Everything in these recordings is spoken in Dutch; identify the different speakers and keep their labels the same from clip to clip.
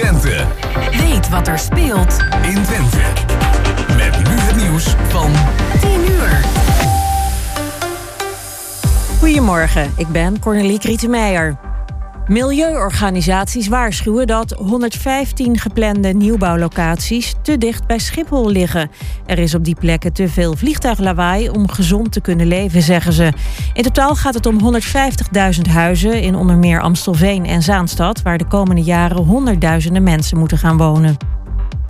Speaker 1: Twente.
Speaker 2: Weet wat er speelt
Speaker 1: in Twente. Met nu het nieuws van
Speaker 2: 10 uur.
Speaker 3: Goedemorgen, ik ben Cornelie Krietenmeijer. Milieuorganisaties waarschuwen dat 115 geplande nieuwbouwlocaties te dicht bij Schiphol liggen. Er is op die plekken te veel vliegtuiglawaai om gezond te kunnen leven, zeggen ze. In totaal gaat het om 150.000 huizen in onder meer Amstelveen en Zaanstad, waar de komende jaren honderdduizenden mensen moeten gaan wonen.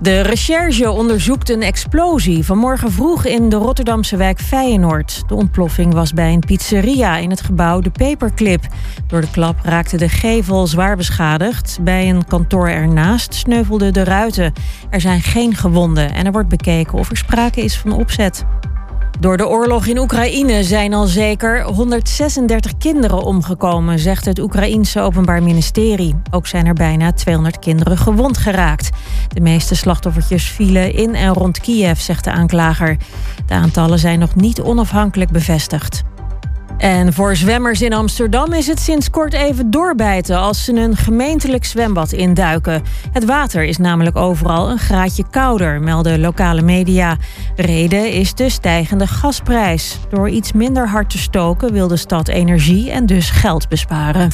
Speaker 3: De recherche onderzoekt een explosie vanmorgen vroeg in de Rotterdamse wijk Feyenoord. De ontploffing was bij een pizzeria in het gebouw De Paperclip. Door de klap raakte de gevel zwaar beschadigd. Bij een kantoor ernaast sneuvelden de ruiten. Er zijn geen gewonden en er wordt bekeken of er sprake is van opzet. Door de oorlog in Oekraïne zijn al zeker 136 kinderen omgekomen, zegt het Oekraïense Openbaar Ministerie. Ook zijn er bijna 200 kinderen gewond geraakt. De meeste slachtoffertjes vielen in en rond Kiev, zegt de aanklager. De aantallen zijn nog niet onafhankelijk bevestigd. En voor zwemmers in Amsterdam is het sinds kort even doorbijten als ze een gemeentelijk zwembad induiken. Het water is namelijk overal een graadje kouder, melden lokale media. Reden is de stijgende gasprijs. Door iets minder hard te stoken wil de stad energie en dus geld besparen.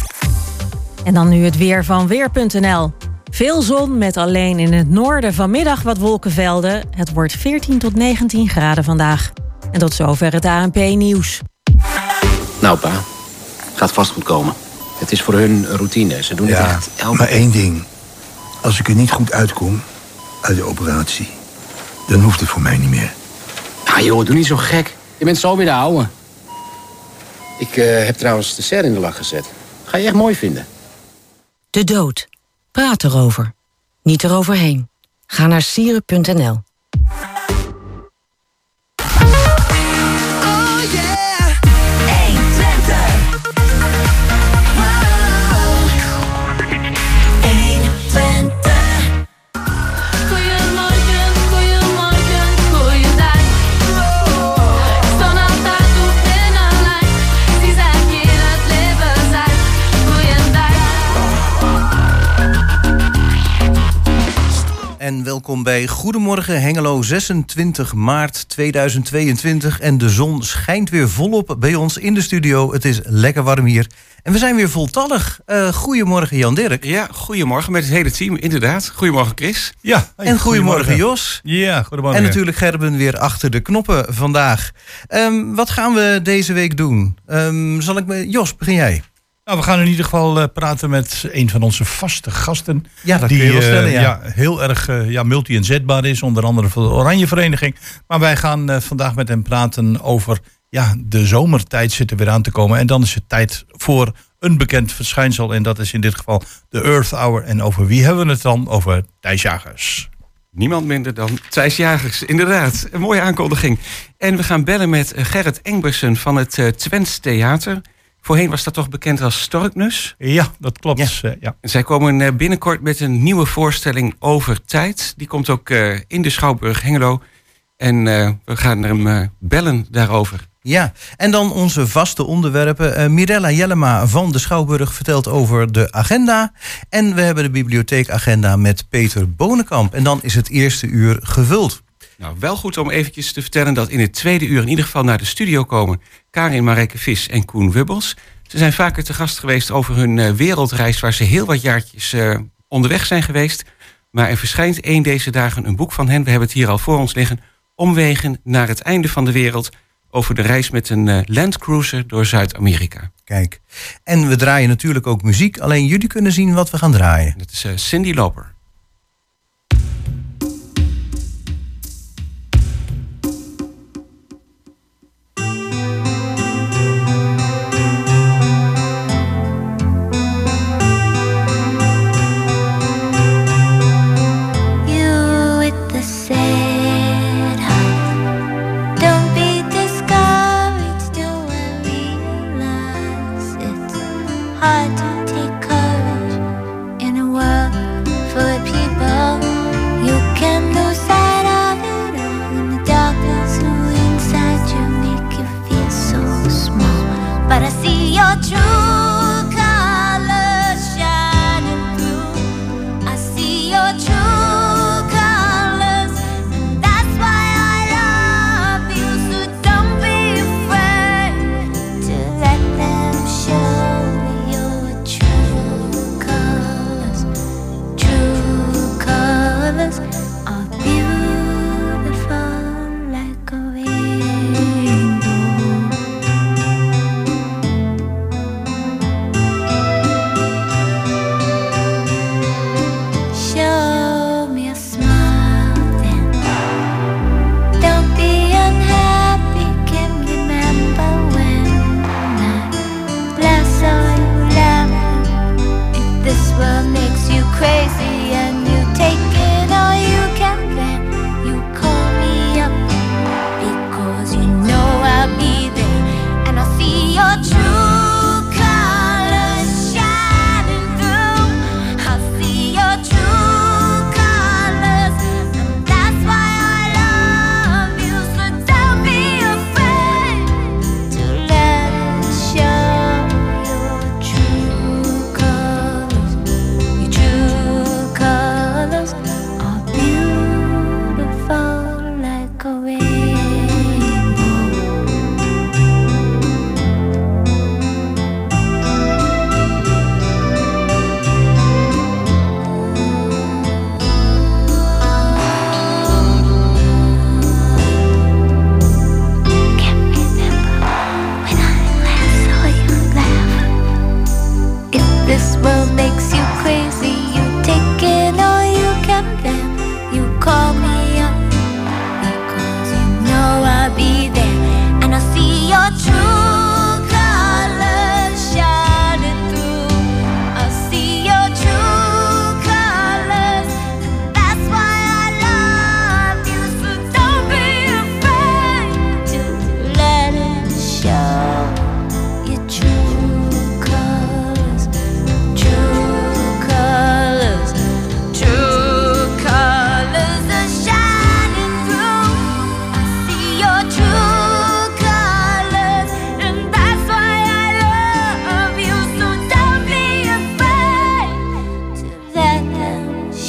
Speaker 3: En dan nu het weer van weer.nl. Veel zon met alleen in het noorden vanmiddag wat wolkenvelden. Het wordt 14 tot 19 graden vandaag. En tot zover het ANP-nieuws.
Speaker 4: Nou, pa. Gaat vast goed komen. Het is voor hun routine. Ze doen
Speaker 5: Ja,
Speaker 4: het echt elke
Speaker 5: maar één ding. Als ik er niet goed uitkom uit de operatie, dan hoeft het voor mij niet meer.
Speaker 4: Ah, joh, doe niet zo gek. Je bent zo weer de ouwe. Ik eh, heb trouwens de ser in de lach gezet. Ga je echt mooi vinden.
Speaker 6: De dood. Praat erover. Niet eroverheen. Ga naar sieren.nl.
Speaker 7: En welkom bij Goedemorgen Hengelo, 26 maart 2022. En de zon schijnt weer volop bij ons in de studio. Het is lekker warm hier. En we zijn weer voltallig. Eh goedemorgen Jan Dirk.
Speaker 8: Ja, goedemorgen met het hele team, inderdaad. Goedemorgen Chris.
Speaker 9: Ja,
Speaker 7: En goedemorgen Jos.
Speaker 9: Ja, goedemorgen.
Speaker 7: En natuurlijk Gerben weer achter de knoppen vandaag. Ehm, wat gaan we deze week doen? Ehm, zal ik met Jos, begin jij?
Speaker 9: Nou, we gaan in ieder geval eh, praten met een van onze vaste gasten.
Speaker 7: Ja, dat
Speaker 9: die
Speaker 7: kun je wel
Speaker 9: eh,
Speaker 7: stellen, ja.
Speaker 9: heel erg eh, ja, multi-inzetbaar is, onder andere voor de Oranje Vereniging. Maar wij gaan eh, vandaag met hem praten over ja, de zomertijd zit er weer aan te komen. En dan is het tijd voor een bekend verschijnsel. En dat is in dit geval de Earth Hour. En over wie hebben we het dan? Over Thijs Jagers.
Speaker 8: Niemand minder dan Thijs Jagers, inderdaad. Een mooie aankondiging. En we gaan bellen met Gerrit Engbersen van het Twents Theater. Voorheen was dat toch bekend als Storknus.
Speaker 9: Ja, dat klopt. Ja. ja.
Speaker 8: En zij komen eh, binnenkort met een nieuwe voorstelling over tijd. Die komt ook eh, in de Schouwburg Hengelo. En eh, we gaan hem eh, bellen daarover.
Speaker 7: Ja, en dan onze vaste onderwerpen. Eh, Mirella Jellema van de Schouwburg vertelt over de agenda. En we hebben de bibliotheekagenda met Peter Bonenkamp. En dan is het eerste uur gevuld.
Speaker 8: Nou, wel goed om eventjes te vertellen dat in het tweede uur in ieder geval naar de studio komen Karin Marijke Vis en Koen Wubbels. Ze zijn vaker te gast geweest over hun eh, wereldreis waar ze heel wat jaartjes eh, onderweg zijn geweest. Maar er verschijnt één deze dagen een boek van hen. We hebben het hier al voor ons liggen. Omwegen naar het einde van de wereld. Over de reis met een eh, landcruiser door Zuid-Amerika.
Speaker 7: Kijk. En we draaien natuurlijk ook muziek. Alleen jullie kunnen zien wat we gaan draaien.
Speaker 8: Dat is Cindy Loper.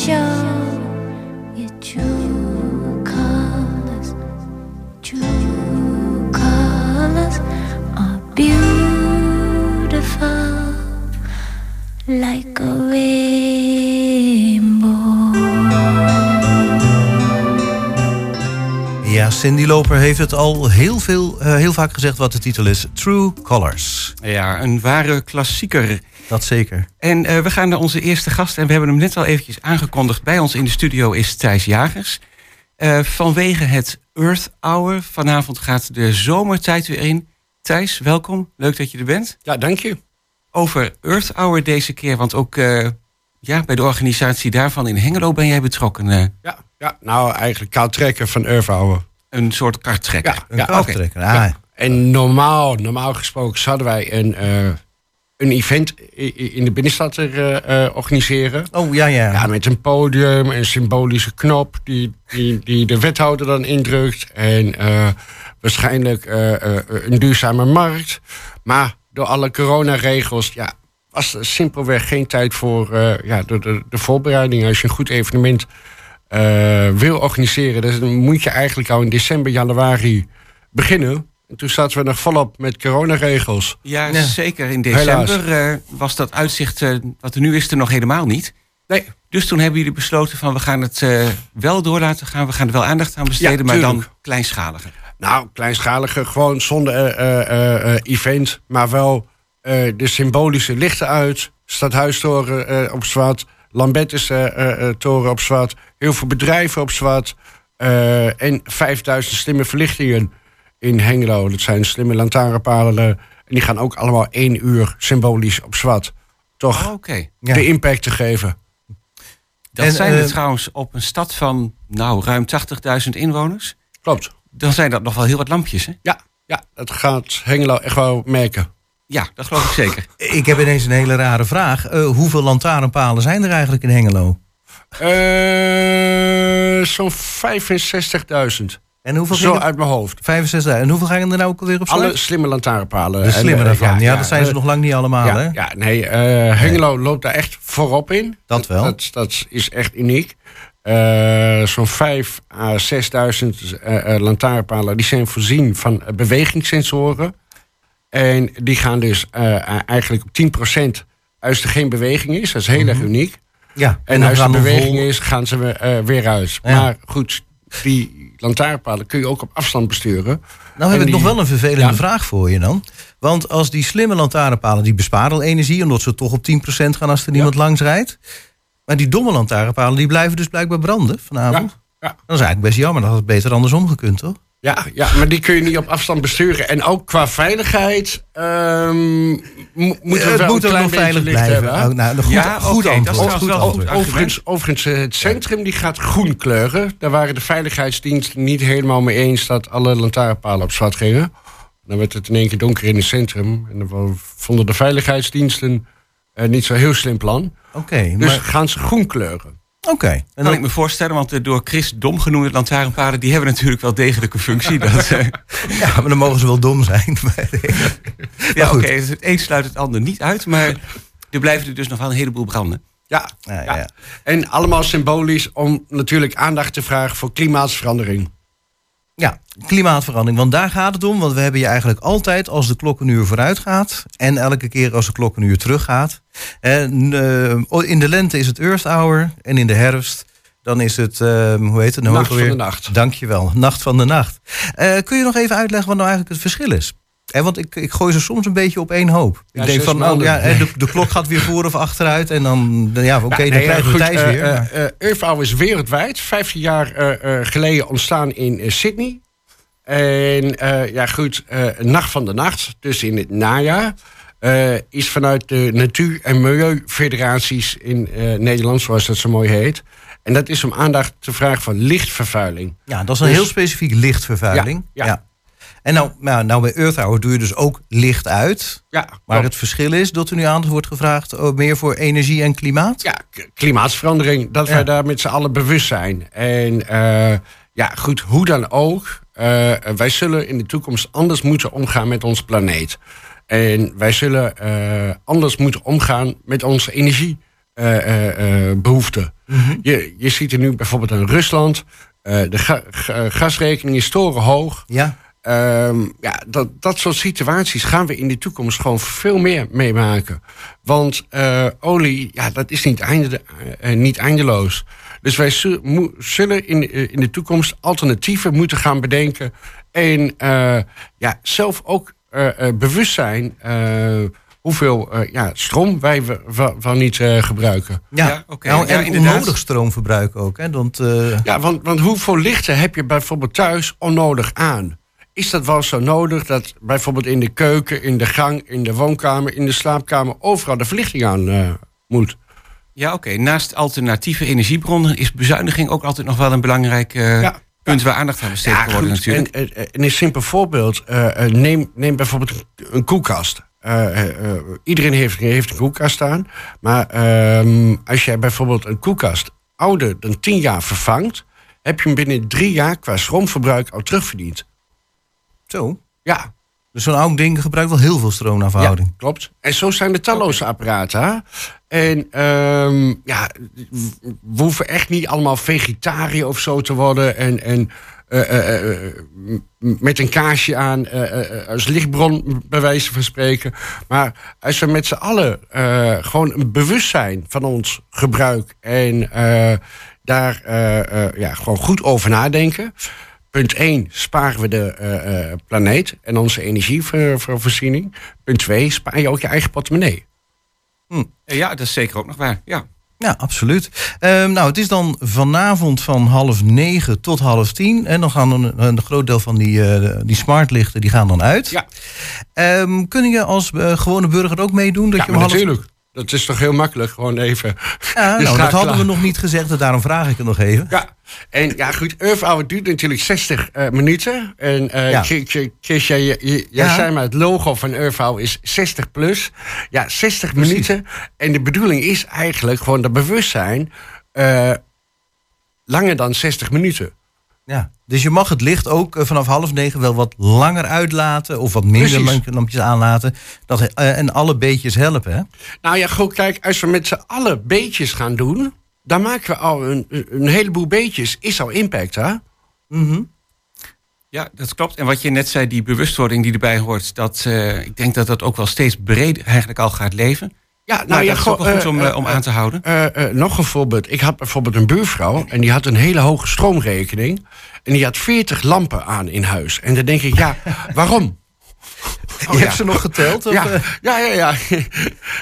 Speaker 7: 셔 Cindy Loper heeft het al heel, veel, eh, heel vaak gezegd wat de titel is. True Colors.
Speaker 8: Ja, een ware klassieker.
Speaker 7: Dat zeker.
Speaker 8: En eh, we gaan naar onze eerste gast. En we hebben hem net al eventjes aangekondigd. Bij ons in de studio is Thijs Jagers. Eh, vanwege het Earth Hour. Vanavond gaat de zomertijd weer in. Thijs, welkom. Leuk dat je er bent.
Speaker 10: Ja, dank je.
Speaker 8: Over Earth Hour deze keer. Want ook eh, ja, bij de organisatie daarvan in Hengelo ben jij betrokken. eh.
Speaker 10: Ja, ja nou eigenlijk kaarttrekker van Urvouwen.
Speaker 8: Een soort karttrekker.
Speaker 10: Ja,
Speaker 7: Een
Speaker 10: ja,
Speaker 7: karttrekker, ah.
Speaker 10: Ja. En normaal, normaal gesproken zouden wij een, eh, een event in de binnenstad er, eh, eh, organiseren.
Speaker 7: Oh, ja, ja.
Speaker 10: Ja, met een podium, een symbolische knop die, die, die de wethouder dan indrukt. En waarschijnlijk een duurzame markt. Maar door alle coronaregels ja, was er simpelweg geen tijd voor ja, de, de, de voorbereiding. Als je een goed evenement eh, wil organiseren, dus dan moet je eigenlijk al in december, januari beginnen. En toen zaten we nog volop met coronaregels.
Speaker 8: Ja,
Speaker 7: Ja.
Speaker 8: zeker. In december eh, was dat uitzicht, eh, wat er nu is, er nog helemaal niet.
Speaker 10: Nee,
Speaker 8: Dus toen hebben jullie besloten van we gaan het eh, wel door laten gaan. We gaan er wel aandacht aan besteden,
Speaker 10: Ja,
Speaker 8: maar dan kleinschaliger.
Speaker 10: Nou, kleinschaliger, gewoon zonder eh, eh, eh, eh, event, maar wel eh, de symbolische lichten uit. Stadhuistoren eh, op zwart, Lambertus eh, eh, eh, toren op zwart, heel veel bedrijven op zwart. eh, en 5000 slimme verlichtingen in Hengelo. Dat zijn slimme lantaarnpalen. en die gaan ook allemaal één uur symbolisch op zwart. Toch
Speaker 8: Oh, Oké.
Speaker 7: Ja.
Speaker 10: de impact te geven.
Speaker 8: Dat
Speaker 7: En,
Speaker 8: zijn er trouwens op een stad van nou, ruim 80.000 inwoners.
Speaker 10: Klopt.
Speaker 8: Dan zijn dat nog wel heel wat lampjes, hè?
Speaker 10: Ja, ja, dat gaat Hengelo echt wel merken.
Speaker 8: Ja, dat geloof ik zeker.
Speaker 7: Ik heb ineens een hele rare vraag. Eh, hoeveel lantaarnpalen zijn er eigenlijk in Hengelo?
Speaker 10: Eh, Zo'n 65.000.
Speaker 7: En hoeveel
Speaker 10: Zo
Speaker 7: gingen-
Speaker 10: uit mijn hoofd.
Speaker 7: 65. En hoeveel gaan er nou ook alweer op slag?
Speaker 10: Alle slimme lantaarnpalen.
Speaker 7: De slimme
Speaker 10: En, eh,
Speaker 7: daarvan. Ja, dat zijn ze nog lang niet allemaal,
Speaker 10: ja,
Speaker 7: hè?
Speaker 10: ja, nee, eh, Hengelo loopt daar echt voorop in.
Speaker 7: Dat wel.
Speaker 10: Dat, dat is echt uniek. Eh, Zo'n 5 à 6.000 eh, eh, lantaarnpalen die zijn voorzien van bewegingssensoren. En die gaan dus eh, eigenlijk op 10% als er geen beweging is. Dat is heel erg uniek.
Speaker 7: Ja,
Speaker 10: En, als er beweging
Speaker 7: vol-
Speaker 10: is, gaan ze eh, weer uit.
Speaker 7: Ja.
Speaker 10: Maar goed, die lantaarnpalen kun je ook op afstand besturen.
Speaker 7: Nou heb
Speaker 10: En
Speaker 7: ik nog wel een vervelende
Speaker 10: Ja.
Speaker 7: vraag voor je dan. Want als die slimme lantaarnpalen, die besparen al energie... omdat ze toch op 10% gaan als er niemand langs rijdt. Maar die domme lantaarnpalen, die blijven dus blijkbaar branden vanavond.
Speaker 10: Ja, ja.
Speaker 7: Dat is eigenlijk best jammer, dat had het beter andersom gekund, toch?
Speaker 10: Ja, ja, maar die kun je niet op afstand besturen. En ook qua veiligheid ehm, mo- moeten we
Speaker 7: het
Speaker 10: wel
Speaker 7: moet
Speaker 10: een klein
Speaker 7: veilig blijven.
Speaker 10: hebben. hè?
Speaker 7: Oh, nou, goed,
Speaker 8: Ja,
Speaker 7: goed
Speaker 8: oké, dat is
Speaker 7: antwoord. Goed
Speaker 8: wel
Speaker 7: antwoord.
Speaker 10: Overigens, overigens, eh, het centrum die gaat groen kleuren. Daar waren de veiligheidsdiensten niet helemaal mee eens dat alle lantaarnpalen op zwart gingen. Dan werd het in één keer donker in het centrum. En dan vonden de veiligheidsdiensten eh, niet zo heel slim plan.
Speaker 7: Oké,
Speaker 10: Dus
Speaker 7: maar...
Speaker 10: gaan ze groen kleuren.
Speaker 7: Oké. En
Speaker 8: kan
Speaker 7: dan-
Speaker 8: ik me voorstellen, want de door Chris dom genoemde lantaarnpalen... die hebben natuurlijk wel degelijke functie. Dat, eh,
Speaker 7: Ja, maar dan mogen ze wel dom zijn.
Speaker 8: ja, oké, het een sluit het ander niet uit, maar er blijven er dus nog wel een heleboel branden.
Speaker 10: Ja,
Speaker 7: Ja,
Speaker 10: ja.
Speaker 7: ja.
Speaker 10: En allemaal symbolisch om natuurlijk aandacht te vragen voor klimaatsverandering.
Speaker 7: Klimaatverandering. Want daar gaat het om. Want we hebben je eigenlijk altijd als de klok een uur vooruit gaat. En elke keer als de klok een uur terug gaat. En, eh, in de lente is het Earth Hour. En in de herfst dan is het, eh, hoe heet het nou
Speaker 10: Nacht van de nacht.
Speaker 7: Dankjewel, Nacht van de Nacht. Eh, kun je nog even uitleggen wat nou eigenlijk het verschil is? Want ik, ik gooi ze soms een beetje op één hoop. Ik
Speaker 10: Ja,
Speaker 7: denk van, oh,
Speaker 10: maanden.
Speaker 7: ja, de, de klok gaat weer voor of achteruit. En dan, ja, oké,
Speaker 10: Ja,
Speaker 7: dan
Speaker 10: nee,
Speaker 7: krijgen we Thijs
Speaker 10: eh,
Speaker 7: weer.
Speaker 10: Earth Hour is wereldwijd. 15 jaar geleden ontstaan in Sydney. En eh, ja, goed, eh, Nacht van de Nacht, dus in het najaar... eh, is vanuit de Natuur- en Milieufederaties in Nederland, zoals dat zo mooi heet... En dat is om aandacht te vragen van lichtvervuiling.
Speaker 7: ja, dat is een
Speaker 10: dus-
Speaker 7: heel specifiek lichtvervuiling.
Speaker 10: Ja, ja.
Speaker 7: En nou, nou, nou bij Earth Hour doe je dus ook licht uit.
Speaker 10: Ja,
Speaker 7: Maar het verschil is dat er nu aandacht wordt gevraagd... meer voor energie en klimaat?
Speaker 10: Ja, k- klimaatsverandering. Dat
Speaker 7: Ja.
Speaker 10: wij daar met z'n allen bewust zijn. En ja, goed, hoe dan ook. Eh, wij zullen in de toekomst anders moeten omgaan met onze planeet. En wij zullen eh, anders moeten omgaan met onze energiebehoeften. je, je ziet er nu bijvoorbeeld in Rusland. eh, de ga- ga- gasrekening is torenhoog.
Speaker 7: Ja.
Speaker 10: Ehm, ja, dat, dat soort situaties gaan we in de toekomst gewoon veel meer meemaken. Want eh, olie, ja, dat is niet, einde, eh, niet eindeloos. Dus wij zullen in, eh, in de toekomst alternatieven moeten gaan bedenken. En eh, ja, zelf ook eh, bewust zijn eh, hoeveel eh, ja, stroom wij wel, wel niet eh, gebruiken.
Speaker 7: Ja,
Speaker 8: Ja, oké.
Speaker 7: nou,
Speaker 8: Ja,
Speaker 7: en
Speaker 8: inderdaad.
Speaker 7: onnodig stroomverbruik ook. Hè? Want, eh,
Speaker 10: Ja, want, want hoeveel lichten heb je bijvoorbeeld thuis onnodig aan? Is dat wel zo nodig dat bijvoorbeeld in de keuken, in de gang, in de woonkamer, in de slaapkamer overal de verlichting aan eh, moet?
Speaker 8: Ja, oké. Naast alternatieve energiebronnen is bezuiniging ook altijd nog wel een belangrijk eh,
Speaker 10: Ja.
Speaker 8: punt waar aandacht aan besteed kan worden
Speaker 10: goed.
Speaker 8: natuurlijk.
Speaker 10: En, en, en een simpel voorbeeld. eh, eh, neem, neem bijvoorbeeld een- koelkast. Eh, eh, eh, iedereen heeft, heeft een koelkast staan. Maar ehm, als jij bijvoorbeeld een koelkast ouder dan 10 jaar vervangt... heb je hem binnen drie jaar qua stroomverbruik al terugverdiend.
Speaker 7: zo.
Speaker 10: Ja,
Speaker 7: Dus zo'n oud ding gebruikt wel heel veel stroom naar verhouding.
Speaker 10: Ja, klopt. En zo zijn er talloze apparaten. En ehm, ja, we hoeven echt niet allemaal vegetariër of zo te worden. En, en eh, eh, eh, met een kaarsje aan als lichtbron, bij wijze van spreken. Maar als we met z'n allen gewoon een bewustzijn van ons gebruik en daar ja, gewoon goed over nadenken. Punt 1, sparen we de eh, eh, planeet en onze energievoorziening. Punt 2, spaar je ook je eigen portemonnee.
Speaker 8: Eh, Ja, dat is zeker ook nog waar. Ja.
Speaker 7: Ja, absoluut. Ehm, nou, het is dan vanavond van half negen tot half tien. En dan gaan een, een groot deel van die, eh, die smartlichten die gaan dan uit.
Speaker 10: Ja.
Speaker 7: Ehm, kun je als gewone burger ook meedoen? Dat
Speaker 10: Ja,
Speaker 7: je
Speaker 10: maar
Speaker 7: om half...
Speaker 10: natuurlijk. Dat is toch heel makkelijk, gewoon even.
Speaker 7: Ja, nou, dat hadden we nog niet gezegd, dus daarom vraag ik het nog even.
Speaker 10: Ja, en ja, goed, Earth Hour duurt natuurlijk 60 eh, minuten. En eh
Speaker 7: Ja.
Speaker 10: Chris, jij, jij,
Speaker 7: Ja.
Speaker 10: zei maar, het logo van Earth Hour is 60 plus. Ja, 60
Speaker 7: Precies.
Speaker 10: minuten. En de bedoeling is eigenlijk gewoon dat bewustzijn eh, langer dan 60 minuten.
Speaker 7: Ja. Dus je mag het licht ook eh, vanaf half negen wel wat langer uitlaten. Of wat minder
Speaker 10: Precies.
Speaker 7: lampjes aanlaten. Dat, eh, en alle beetjes helpen, hè?
Speaker 10: Nou ja, goed, kijk, als we met z'n allen beetjes gaan doen... dan maken we al een, een heleboel beetjes. Is al impact, hè?
Speaker 8: Ja, dat klopt. En wat je net zei, die bewustwording die erbij hoort, dat, eh, ik denk dat dat ook wel steeds breder eigenlijk al gaat leven.
Speaker 10: Ja, nou,
Speaker 8: Nou,
Speaker 10: ja,
Speaker 8: dat is ook wel goed om, eh,
Speaker 10: eh,
Speaker 8: om aan te houden.
Speaker 10: eh, eh, nog een voorbeeld. Ik had bijvoorbeeld een buurvrouw en die had een hele hoge stroomrekening. En die had 40 lampen aan in huis. En dan denk ik, ja, waarom?
Speaker 7: je
Speaker 10: Oh, ja.
Speaker 7: hebt ze nog geteld? Of,
Speaker 10: Ja, ja, ja. ja.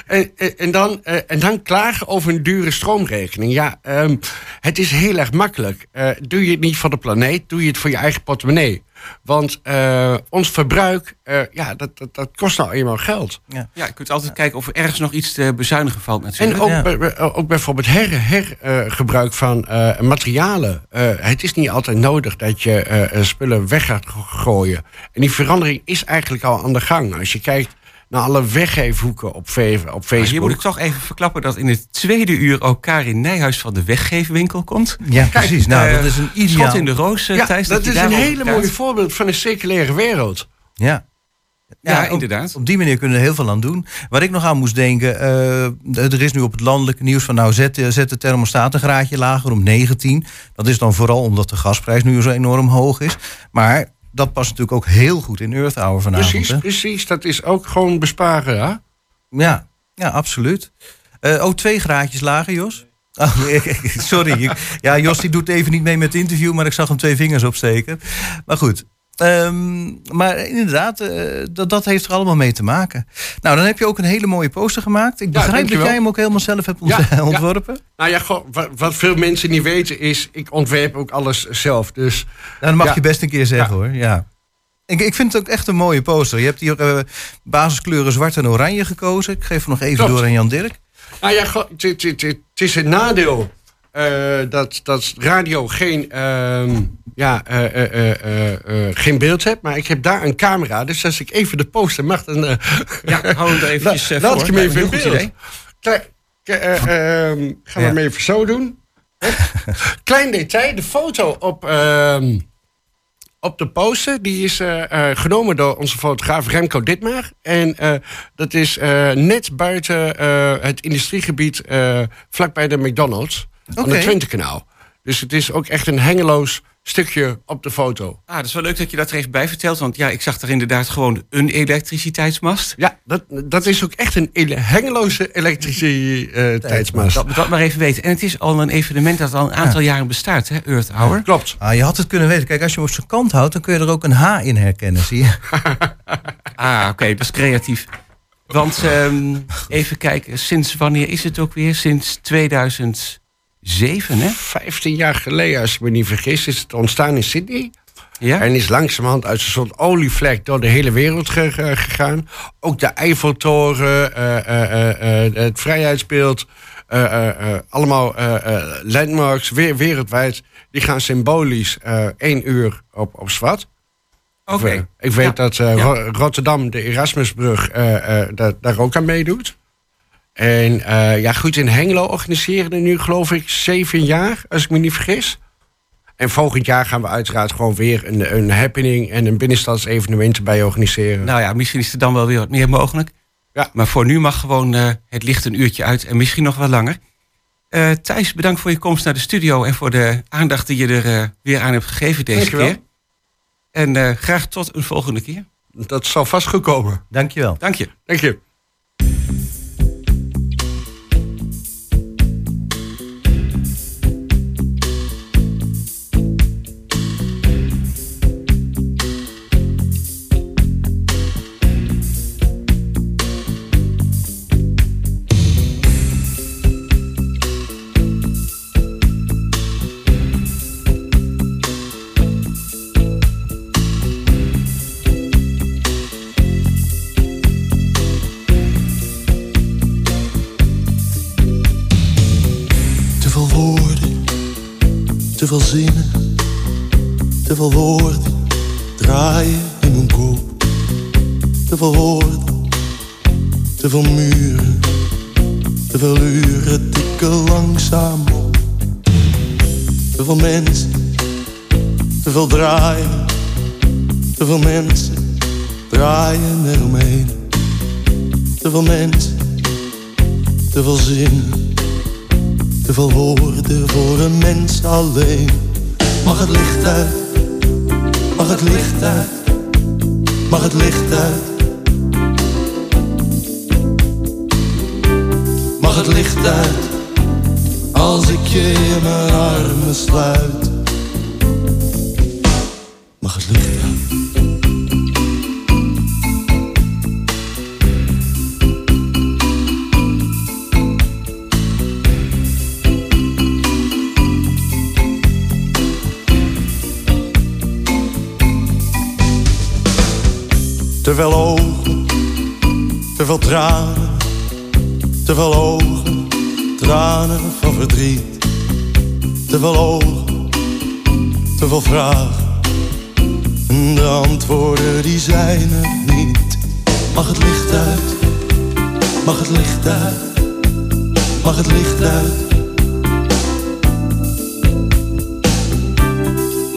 Speaker 10: en, en, dan, en dan klagen over een dure stroomrekening. Ja, ehm, het is heel erg makkelijk. Doe je het niet voor de planeet, doe je het voor je eigen portemonnee. Want eh, ons verbruik, eh, ja, dat, dat, dat kost nou eenmaal geld.
Speaker 8: Ja, je kunt altijd kijken of er ergens nog iets te bezuinigen valt
Speaker 10: En
Speaker 8: natuurlijk.
Speaker 10: ook,
Speaker 7: Ja.
Speaker 10: bij- bij- ook bijvoorbeeld hergebruik her, eh, gebruik van eh, materialen. Eh, het is niet altijd nodig dat je eh, eh, spullen weg gaat go- gooien. En die verandering is eigenlijk al aan de gang. Als je kijkt naar alle weggeefhoeken op, op
Speaker 8: Maar
Speaker 10: Facebook.
Speaker 8: hier moet ik toch even verklappen dat in het tweede uur ook Karin Nijhuis van de Weggeefwinkel komt.
Speaker 7: Ja, precies. Nou,
Speaker 8: Eh,
Speaker 7: dat is een ideaal...
Speaker 8: Schot in de roos, eh,
Speaker 10: ja,
Speaker 8: Thijs.
Speaker 10: dat
Speaker 8: je
Speaker 10: is een hele mooie voorbeeld van een circulaire wereld.
Speaker 7: Ja.
Speaker 8: Ja,
Speaker 7: op-
Speaker 8: inderdaad.
Speaker 7: Op, die manier kunnen we er heel veel aan doen. Waar ik nog aan moest denken, eh, er is nu op het landelijke nieuws van nou zet, de- zet de thermostaat een graadje lager om 19. Dat is dan vooral omdat de gasprijs nu zo enorm hoog is. Maar dat past natuurlijk ook heel goed in Earth Hour vanavond.
Speaker 10: Precies,
Speaker 7: hè?
Speaker 10: precies. Dat is ook gewoon besparen. Hè?
Speaker 7: Ja, ja, absoluut. Eh oh, twee graadjes lager, Jos? Oh, sorry. ja, Jos die doet even niet mee met het interview, maar ik zag hem twee vingers opsteken. Maar goed. Ehm, maar inderdaad, eh, dat, dat heeft er allemaal mee te maken. Nou, dan heb je ook een hele mooie poster gemaakt. Ik begrijp dat jij hem ook helemaal zelf hebt ont-
Speaker 10: Ja, ja.
Speaker 7: ontworpen.
Speaker 10: Nou ja, goh, wat, wat veel mensen niet weten is, ik ontwerp ook alles zelf. Dus
Speaker 7: Nou, dat mag je best een keer zeggen hoor. Ja. Ik, ik vind het ook echt een mooie poster. Je hebt hier eh, basiskleuren zwart en oranje gekozen. Ik geef hem nog even
Speaker 10: Klopt.
Speaker 7: door aan Jan Dirk.
Speaker 10: Nou ja, het- is een nadeel dat, dat radio geen, ehm, ja, eh, eh, eh, eh, eh, geen beeld heeft. Maar ik heb daar een camera, dus als ik even de poster mag, dan eh,
Speaker 8: Ja, hou hem er eventjes eh,
Speaker 10: laat
Speaker 8: voor.
Speaker 10: ik hem even in beeld.
Speaker 8: idee.
Speaker 10: Eh, ehm, gaan we hem even zo doen. Klein detail, de foto op, ehm, op de poster... die is eh, eh, genomen door onze fotograaf Remco Ditmar. En eh, dat is eh, net buiten eh, het industriegebied... eh, vlakbij de McDonald's, aan
Speaker 7: Oké.
Speaker 10: het Twintekanaal. Dus het is ook echt een hengeloos stukje op de foto.
Speaker 8: Ah, dat is wel leuk dat je dat er even bij vertelt. Want ja, ik zag er inderdaad gewoon een elektriciteitsmast.
Speaker 10: Ja, dat, dat is ook echt een ele- hengeloze elektriciteitsmast.
Speaker 8: Dat, dat maar even weten. En het is al een evenement dat al een aantal jaren bestaat, hè, Earth Hour.
Speaker 10: Klopt.
Speaker 7: Ah, je had het kunnen weten. Kijk, als je hem op zijn kant houdt, dan kun je er ook een H in herkennen, zie je?
Speaker 8: Ah, oké, dat is creatief. Want ehm, even kijken, sinds wanneer is het ook weer? Sinds 2007, hè?
Speaker 10: 15 jaar geleden, als ik me niet vergis, is het ontstaan in Sydney.
Speaker 8: Ja?
Speaker 10: En is langzamerhand uit een soort olievlek door de hele wereld ge- ge- gegaan. Ook de Eiffeltoren, eh, eh, eh, het Vrijheidsbeeld. allemaal landmarks weer, wereldwijd. Die gaan symbolisch één uur op, op zwart.
Speaker 8: Oké.
Speaker 10: Ik, ik weet
Speaker 8: Ja.
Speaker 10: dat
Speaker 8: Ja.
Speaker 10: Rotterdam, de Erasmusbrug, daar ook aan meedoet. En eh, ja, goed, in Hengelo organiseren er nu geloof ik zeven jaar, als ik me niet vergis. En volgend jaar gaan we uiteraard gewoon weer een, een happening en een binnenstadsevenement erbij organiseren.
Speaker 8: Nou ja, misschien is er dan wel weer wat meer mogelijk.
Speaker 10: Ja.
Speaker 8: Maar voor nu mag gewoon eh, het licht een uurtje uit en misschien nog wel langer. Eh, Thijs, bedankt voor je komst naar de studio en voor de aandacht die je er eh, weer aan hebt gegeven deze
Speaker 10: Dankjewel.
Speaker 8: keer. En eh, graag tot een volgende keer.
Speaker 10: Dat zal vast goed komen.
Speaker 7: Dankjewel.
Speaker 8: Dank je.
Speaker 10: Dank je.
Speaker 11: Te veel zinnen, te veel woorden te veel tranen, te veel ogen, tranen van verdriet. Te veel ogen, te veel vragen, en de antwoorden die zijn er niet. Mag het licht uit, mag het licht uit, mag het licht uit.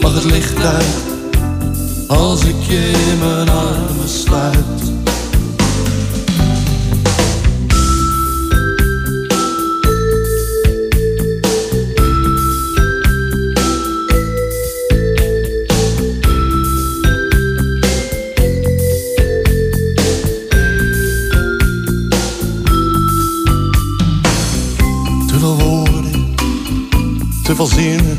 Speaker 11: Mag het licht uit als ik je in mijn armen sluit. Woorden, te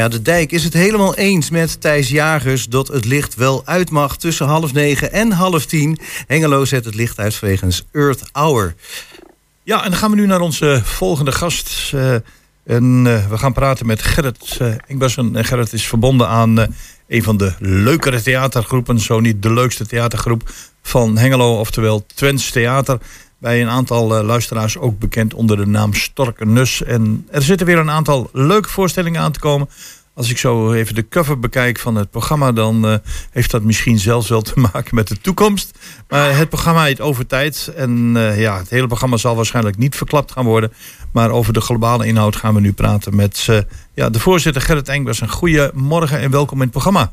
Speaker 7: Ja, de dijk is het helemaal eens met Thijs Jagers dat het licht wel uit mag tussen half negen en half tien. Hengelo zet het licht uit wegens Earth Hour.
Speaker 9: Ja, en dan gaan we nu naar onze volgende gast. eh, en eh, we gaan praten met Gerrit Engbersen. En Gerrit is verbonden aan eh, een van de leukere theatergroepen, zo niet de leukste theatergroep van Hengelo, oftewel Twents Theater. Bij een aantal eh, luisteraars ook bekend onder de naam Stork en Nus. En er zitten weer een aantal leuke voorstellingen aan te komen. Als ik zo even de cover bekijk van het programma, dan eh, heeft dat misschien zelfs wel te maken met de toekomst. Maar het programma heet Overtijd. En eh, ja, het hele programma zal waarschijnlijk niet verklapt gaan worden. Maar over de globale inhoud gaan we nu praten met eh, ja, de voorzitter Gerrit Engbers. Een goede morgen en welkom in het programma.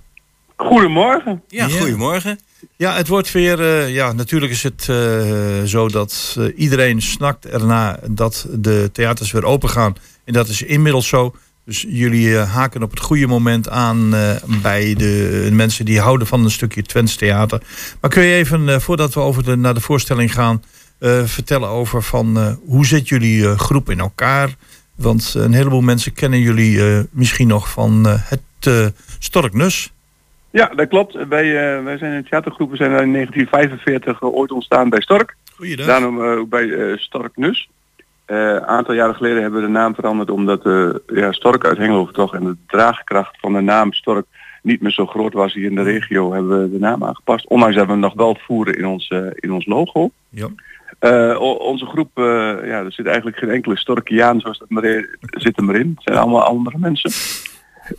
Speaker 12: Goedemorgen.
Speaker 7: Ja, goedemorgen.
Speaker 9: Ja, het wordt weer. eh, ja, natuurlijk is het eh, zo dat eh, iedereen snakt erna dat de theaters weer open gaan. En dat is inmiddels zo. Dus jullie haken op het goede moment aan bij de mensen die houden van een stukje Twents theater. Maar kun je even, voordat we over de, naar de voorstelling gaan, vertellen over van hoe zit jullie groep in elkaar? Want een heleboel mensen kennen jullie misschien nog van het Storknus.
Speaker 12: Ja, dat klopt. Wij, eh, wij zijn een theatergroep. We zijn in 1945 eh, ooit ontstaan bij Stork.
Speaker 9: Goeiedag.
Speaker 12: Daarom ook bij Stork Nus. Een aantal jaren geleden hebben we de naam veranderd omdat ja, Stork uit Hengelo vertrok en de draagkracht van de naam Stork niet meer zo groot was hier in de regio, hebben we de naam aangepast. Ondanks dat we hem nog wel voeren in ons, in ons logo.
Speaker 9: Ja.
Speaker 12: Onze groep, ja, er zit eigenlijk geen enkele Storkiaan zoals dat maar zit er maar in. Het zijn allemaal andere mensen.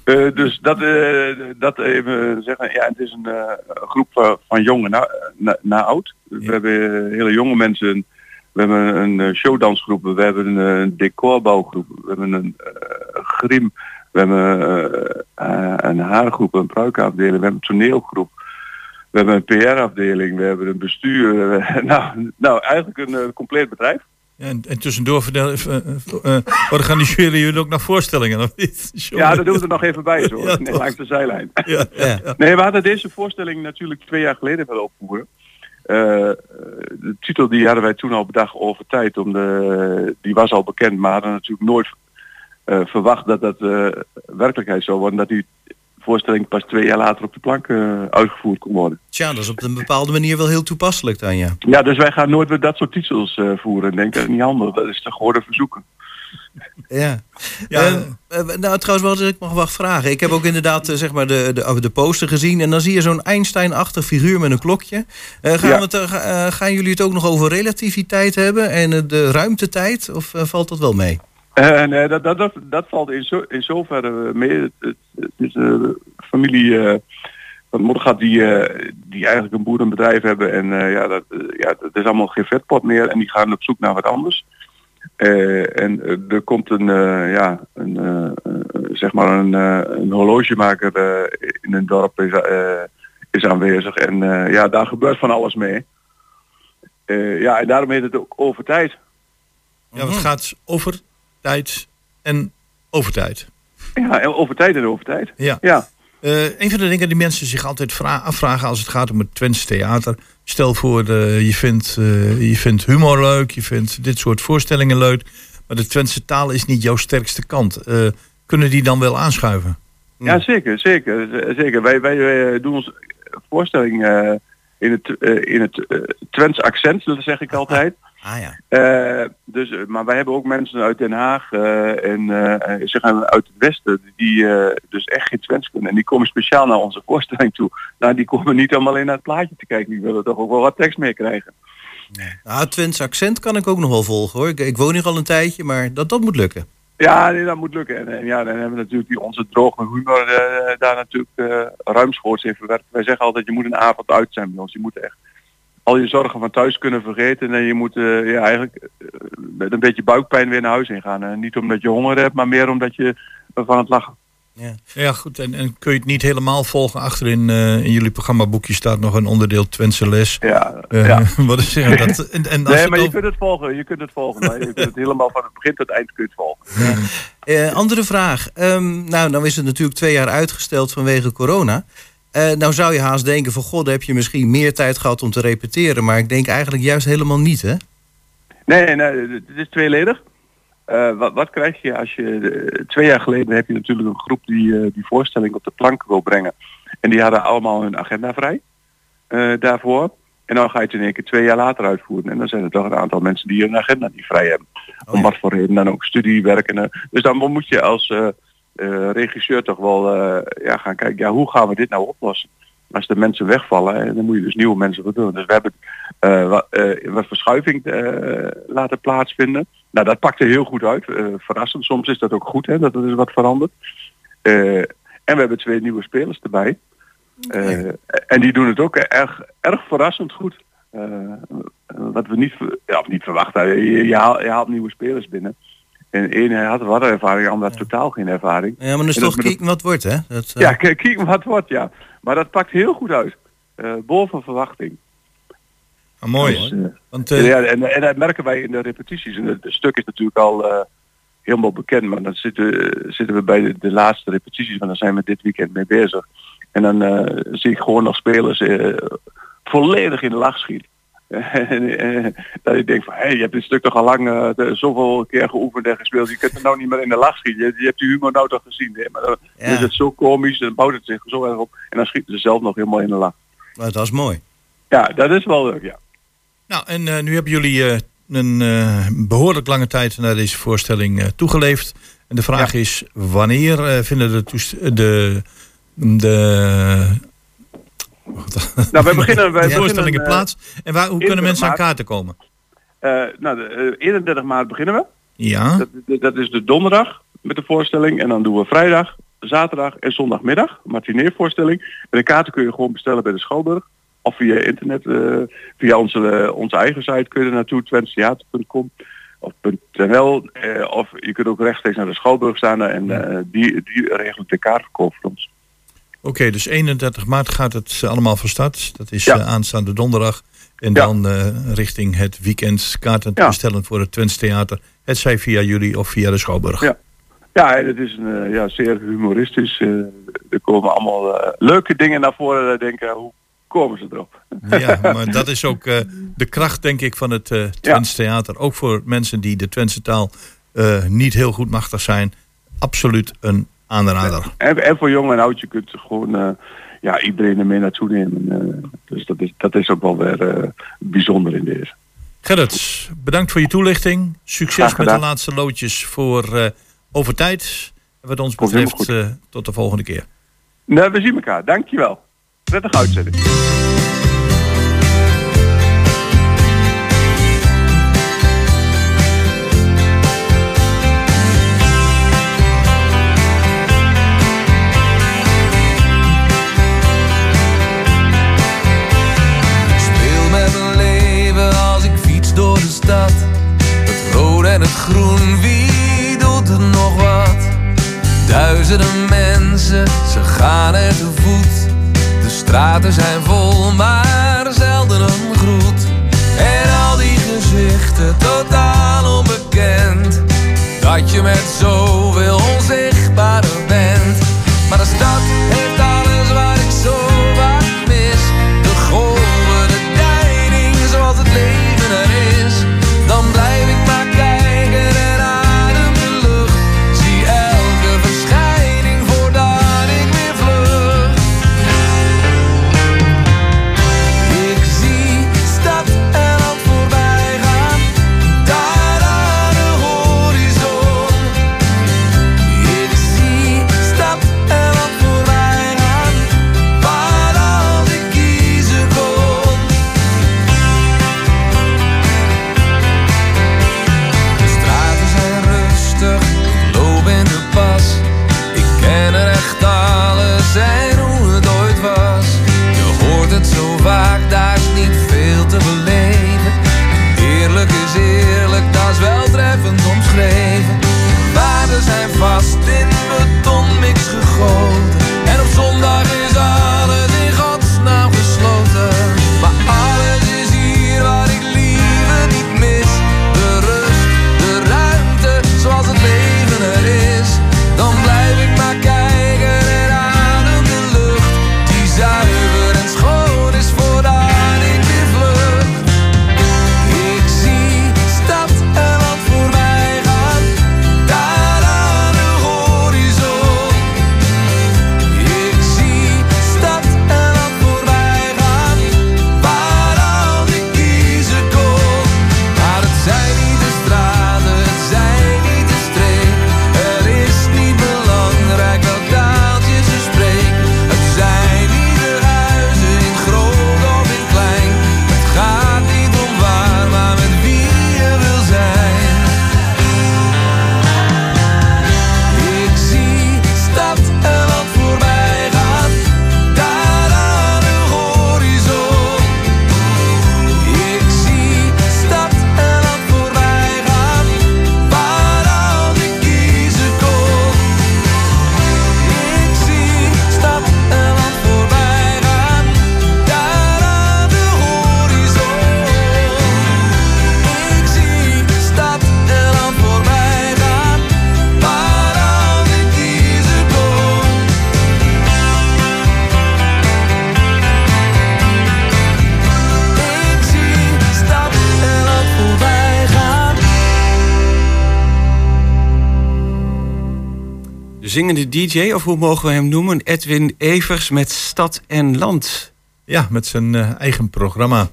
Speaker 12: Eh, dus dat, eh, dat even zeggen, ja, het is een eh, groep van, van jong en na, na, oud. We hebben eh, hele jonge mensen, we hebben een eh, showdansgroep, we hebben een eh, decorbouwgroep, we hebben een eh, grim, we hebben eh, eh, een haargroep, een pruikafdeling, we hebben een toneelgroep. We hebben een PR-afdeling, we hebben een bestuur. eh, nou, nou, eigenlijk een eh, compleet bedrijf.
Speaker 9: En, en tussendoor eh, eh, eh, organiseren jullie ook nog voorstellingen, of niet?
Speaker 12: Ja, dat doen we er nog even bij, zo.
Speaker 9: Ja,
Speaker 12: nee, langs de zijlijn.
Speaker 9: Ja, ja, ja.
Speaker 12: Nee, we hadden deze voorstelling natuurlijk twee jaar geleden willen opvoeren. De titel die hadden wij toen al bedacht over tijd. Om de, die was al bekend, maar hadden natuurlijk nooit eh, verwacht dat dat eh, werkelijkheid zou worden. Dat die voorstelling pas twee jaar later op de plank eh, uitgevoerd kon worden.
Speaker 7: Tja, dat is op een bepaalde manier wel heel toepasselijk dan, ja.
Speaker 12: Ja, dus wij gaan nooit weer dat soort titels eh, voeren. Denk dat het niet handig. Dat is toch geworden verzoeken.
Speaker 7: Ja.
Speaker 9: Ja.
Speaker 7: Eh, nou, trouwens, wat ik mag wacht vragen. Ik heb ook inderdaad zeg maar de, de, de poster gezien. En dan zie je zo'n Einstein-achtig figuur met een klokje. Eh, gaan,
Speaker 12: Ja.
Speaker 7: we het, ga- gaan jullie het ook nog over relativiteit hebben en de ruimtetijd? Of valt dat wel mee?
Speaker 12: Eh, nee, dat, dat, dat, dat valt in, zo, in zoverre mee. Het, het, het is een familie eh van Moddergat die, eh, die eigenlijk een boerenbedrijf hebben. En eh, ja, dat, eh, ja, dat is allemaal geen vetpot meer. En die gaan op zoek naar wat anders. Eh, en eh, er komt een, eh, ja, een, eh, eh, zeg maar een, eh, een horlogemaker eh, in een dorp is, eh, is aanwezig. En eh, ja, daar gebeurt van alles mee. Eh, ja, en daarom heet het ook over tijd.
Speaker 9: Ja, het gaat over tijd en over tijd.
Speaker 12: Ja, en over tijd en over tijd.
Speaker 9: Ja.
Speaker 12: Ja.
Speaker 9: Eh, een van de dingen die mensen zich altijd vra- afvragen als het gaat om het Twents theater. Stel voor, eh, je, vindt, eh, je vindt humor leuk, je vindt dit soort voorstellingen leuk. Maar de Twentse taal is niet jouw sterkste kant. Kunnen die dan wel aanschuiven?
Speaker 12: Ja, zeker, zeker, zeker. Wij, wij eh, doen onze voorstelling in het, in het Twents accent, dat zeg ik altijd.
Speaker 7: Ah ja.
Speaker 12: Eh, dus, eh, maar wij hebben ook mensen uit Den Haag eh, en eh, zeg maar uit het westen die dus echt geen Twents kunnen. En die komen speciaal naar onze voorstelling toe. Nou, die komen niet allemaal in naar het plaatje te kijken. Die willen toch ook wel wat tekst mee krijgen.
Speaker 7: Nou, het Twents accent kan ik ook nog wel volgen hoor. Ik, ik woon hier al een tijdje, maar dat, dat moet lukken.
Speaker 12: Ja, nee, dat moet lukken. En, en ja, dan hebben we natuurlijk die, onze droge humor daar natuurlijk ruimschoots in verwerkt. Wij zeggen altijd, je moet een avond uit zijn bij ons. Je moet echt al je zorgen van thuis kunnen vergeten. En je moet eh, ja, eigenlijk eh, met een beetje buikpijn weer naar huis ingaan. En niet omdat je honger hebt, maar meer omdat je eh, van het lachen.
Speaker 9: Ja, ja goed. En, en kun je het niet helemaal volgen? Achterin eh, in jullie programmaboekje staat nog een onderdeel Twentse les.
Speaker 12: Ja,
Speaker 9: Eh,
Speaker 12: ja.
Speaker 9: wat is zeggen? Dat, en, en als
Speaker 12: nee, maar je kunt het volgen. Je kunt het volgen. maar je kunt het helemaal van het begin tot het eind kun je het volgen.
Speaker 7: Eh, andere vraag. Ehm, nou, nou is het natuurlijk twee jaar uitgesteld vanwege corona. Eh, nou zou je haast denken van god, heb je misschien meer tijd gehad om te repeteren. Maar ik denk eigenlijk juist helemaal niet, hè?
Speaker 12: Nee, nee, het is tweeledig. Eh, wat, wat krijg je als je... eh, twee jaar geleden heb je natuurlijk een groep die die voorstelling op de plank wil brengen. En die hadden allemaal hun agenda vrij daarvoor. En dan ga je het in één keer twee jaar later uitvoeren. En dan zijn er toch een aantal mensen die hun agenda niet vrij hebben. Om wat voor reden dan ook studiewerk. En, eh, dus dan moet je als eh, regisseur toch wel eh, ja, gaan kijken, ja, hoe gaan we dit nou oplossen? Als de mensen wegvallen, eh, dan moet je dus nieuwe mensen voor doen. Dus we hebben eh, wat, wat verschuiving laten plaatsvinden. Nou, dat pakte heel goed uit. Verrassend. Soms is dat ook goed, hè, dat er is wat veranderd. En we hebben twee nieuwe spelers erbij. En die doen het ook erg, erg verrassend goed. Wat we niet, ja, of niet verwachten. Je, je, haalt, je haalt nieuwe spelers binnen. En één had wat ervaring, de ander had totaal geen ervaring.
Speaker 7: Ja, maar dan is
Speaker 12: En dat
Speaker 7: toch
Speaker 12: met een-
Speaker 7: kijken wat wordt, hè? Dat, eh,
Speaker 12: ja, kijk wat wordt, ja. Maar dat pakt heel goed uit. Eh boven verwachting.
Speaker 9: Ah, mooi.
Speaker 12: Dus, eh,
Speaker 9: Want, eh,
Speaker 12: ja, en, en dat merken wij in de repetities. En het, stuk is natuurlijk al eh, helemaal bekend, maar dan zitten, zitten we bij de, de laatste repetities, want daar zijn we dit weekend mee bezig. En dan eh, zie ik gewoon nog spelers eh, volledig in de lach schieten. Eh, dat ik denk van, hé, je hebt dit stuk toch al lang eh, zoveel keer geoefend en gespeeld. Je kunt er nou niet meer in de lach schieten. Je, je hebt die humor nou toch gezien. Hè? Maar dan
Speaker 7: Ja.
Speaker 12: is het zo komisch, dan bouwt het zich zo erg op. En dan schieten ze zelf nog helemaal in de lach.
Speaker 7: Maar dat is mooi.
Speaker 12: Ja, dat is wel leuk, ja.
Speaker 9: Nou, en eh, nu hebben jullie een eh, behoorlijk lange tijd naar deze voorstelling toegeleefd. En de vraag is, wanneer vinden de, de, de,
Speaker 12: Nou, wij beginnen- wij
Speaker 9: de voorstellingen
Speaker 12: eh,
Speaker 9: plaats? En waar, hoe kunnen
Speaker 12: 21
Speaker 9: mensen aan kaarten komen?
Speaker 12: Eh, nou, de, eh, 31 maart beginnen we.
Speaker 9: Ja.
Speaker 12: Dat, dat- is de donderdag met de voorstelling. En dan doen we vrijdag, zaterdag en zondagmiddag. Een matineervoorstelling. En de kaarten kun je gewoon bestellen bij de Schouwburg. Of via internet, eh, via onze, eh, onze eigen site kun je er naartoe, twenstheater.com of .nl. eh, of je kunt ook rechtstreeks naar de Schouwburg staan en eh, die, die regelt de kaartverkoop voor ons.
Speaker 9: Oké, dus 31 maart gaat het eh, allemaal van start. Dat is
Speaker 12: Ja.
Speaker 9: eh, aanstaande donderdag. En dan eh, richting het weekend kaarten te bestellen voor het Twents Theater. Het zij via jullie of via de Schouwburg.
Speaker 12: Ja. Ja, het is een, ja, zeer humoristisch. er komen allemaal leuke dingen naar voren. Dat ik denk, hoe komen ze erop?
Speaker 9: Ja, maar dat is ook de kracht, denk ik, van het eh Twents Theater. Ook voor mensen die de Twentse taal niet heel goed machtig zijn. Absoluut een aanrader.
Speaker 12: En, en voor jong en oud, je kunt gewoon eh, ja, iedereen er mee naartoe nemen. eh. dus dat is, dat is ook wel weer eh, bijzonder in deze.
Speaker 9: Gerrit, bedankt voor je toelichting. Succes met de laatste loodjes voor eh over tijd. En wat ons betreft, eh, tot de volgende keer.
Speaker 12: Nou, we zien elkaar. Dankjewel. Prettige uitzending.
Speaker 1: Het rood en het groen, wie doet er nog wat? Duizenden mensen, ze gaan er te voet. De straten zijn vol, maar zelden een groet. En al die gezichten, totaal onbekend. Dat je met zoveel onzichtbare bent. Maar de stad
Speaker 8: zingende DJ, of hoe mogen we hem noemen? Edwin Evers met Stad en Land.
Speaker 9: Ja, met zijn eh, eigen programma.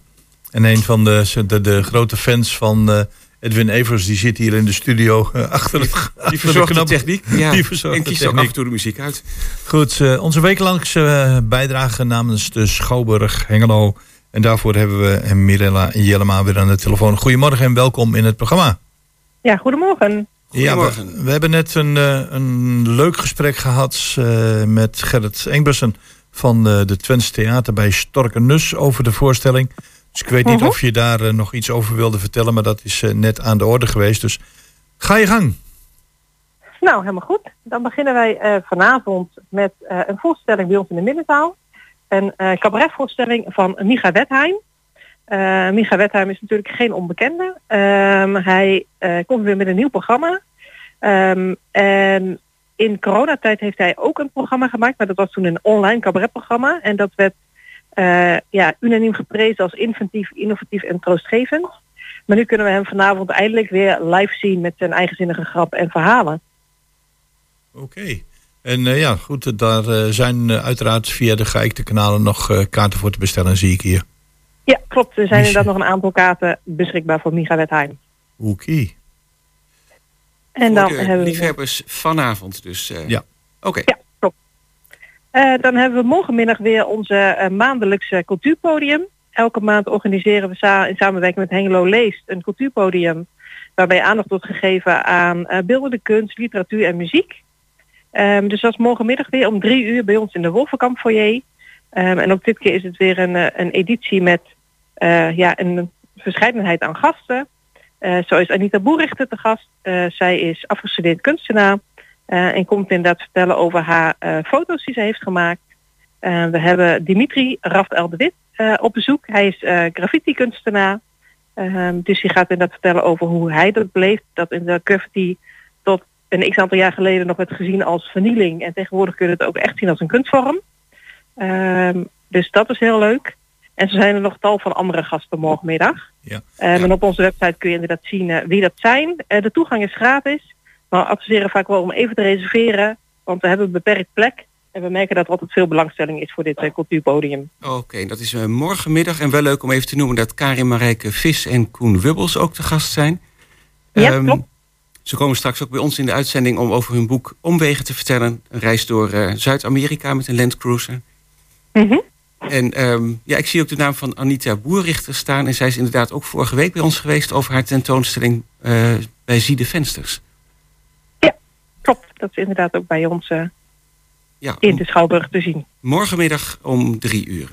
Speaker 9: En een van de, de, de grote fans van eh, Edwin Evers, die zit hier in de studio eh, achter het
Speaker 8: Die verzorgt de,
Speaker 9: knop.
Speaker 8: techniek. Ja.
Speaker 9: Die verzorgt
Speaker 8: en
Speaker 9: de
Speaker 8: kiest ook
Speaker 9: techniek.
Speaker 8: af en toe de muziek uit.
Speaker 9: Goed, onze wekelijkse eh, bijdrage namens de Schouwburg Hengelo. En daarvoor hebben we Mirella Jellema weer aan de telefoon. Goedemorgen en welkom in het programma.
Speaker 13: Ja, goedemorgen.
Speaker 9: Ja, we, we hebben net een, eh, een leuk gesprek gehad eh, met Gerrit Engbersen van eh, de Twents Theater bij Storkenus over de voorstelling. Dus ik weet niet
Speaker 13: Mhm.
Speaker 9: of je daar nog iets over wilde vertellen, maar dat is eh, net aan de orde geweest. Dus ga je gang.
Speaker 13: Nou, helemaal goed. Dan beginnen wij eh, vanavond met eh, een voorstelling bij ons in de middenzaal. Een eh cabaretvoorstelling van Micha Wethheim. Eh Micha Wethheim is natuurlijk geen onbekende. Ehm, hij eh, komt weer met een nieuw programma. Ehm, en in coronatijd heeft hij ook een programma gemaakt, maar dat was toen een online cabaretprogramma. En dat werd eh, ja, unaniem geprezen als inventief, innovatief en troostgevend. Maar nu kunnen we hem vanavond eindelijk weer live zien met zijn eigenzinnige grap en verhalen.
Speaker 9: Oké. En ja, goed, daar zijn uiteraard via de geëikte kanalen nog kaarten voor te bestellen, zie ik hier.
Speaker 13: Ja, klopt. Er zijn inderdaad nog een aantal kaarten beschikbaar voor Micha Wethheim.
Speaker 9: Oké.
Speaker 13: En dan
Speaker 8: Voor de
Speaker 13: hebben we...
Speaker 8: liefhebbers vanavond dus. eh.
Speaker 9: Ja.
Speaker 8: Oké.
Speaker 13: Eh, dan hebben we morgenmiddag weer onze eh, maandelijkse cultuurpodium. Elke maand organiseren we sa- in samenwerking met Hengelo Leest een cultuurpodium. Waarbij aandacht wordt gegeven aan eh, beeldende kunst, literatuur en muziek. Ehm, dus dat is morgenmiddag weer om drie uur bij ons in de Wolvenkamp foyer. Ehm, en ook dit keer is het weer een, eh, een editie met ja, een verscheidenheid aan gasten. Eh, zo is Anita Boerichter te gast. Eh, zij is afgestudeerd kunstenaar. eh, en komt inderdaad vertellen over haar eh, foto's die ze heeft gemaakt. Eh, we hebben Dimitri Raft Wit eh, op bezoek. Hij is eh graffiti kunstenaar. Dus die gaat inderdaad vertellen over hoe hij dat beleeft. Dat in de graffiti tot een x aantal jaar geleden nog werd gezien als vernieling. En tegenwoordig kun je het ook echt zien als een kunstvorm. Ehm, dus dat is heel leuk. En zo zijn er nog tal van andere gasten morgenmiddag.
Speaker 9: Ja.
Speaker 13: En op onze website kun je inderdaad zien eh, wie dat zijn. Eh, de toegang is gratis. Maar we adviseren vaak wel om even te reserveren. Want we hebben een beperkt plek. En we merken dat er altijd veel belangstelling is voor dit eh, cultuurpodium.
Speaker 8: Oké, dat is eh, morgenmiddag. En wel leuk om even te noemen dat Karin Marijke Vis en Koen Wubbels ook te gast zijn.
Speaker 13: Ja,
Speaker 8: Ehm,
Speaker 13: klopt.
Speaker 8: Ze komen straks ook bij ons in de uitzending om over hun boek Omwegen te vertellen. Een reis door eh, Zuid-Amerika met een landcruiser.
Speaker 13: Mhm.
Speaker 8: En ehm, ja, ik zie ook de naam van Anita Boerrichter staan. En zij is inderdaad ook vorige week bij ons geweest over haar tentoonstelling eh, bij Zie de Vensters.
Speaker 13: Klopt, dat is inderdaad ook bij ons eh,
Speaker 8: Ja,
Speaker 13: in de Schouwburg te zien.
Speaker 8: morgenmiddag om drie uur.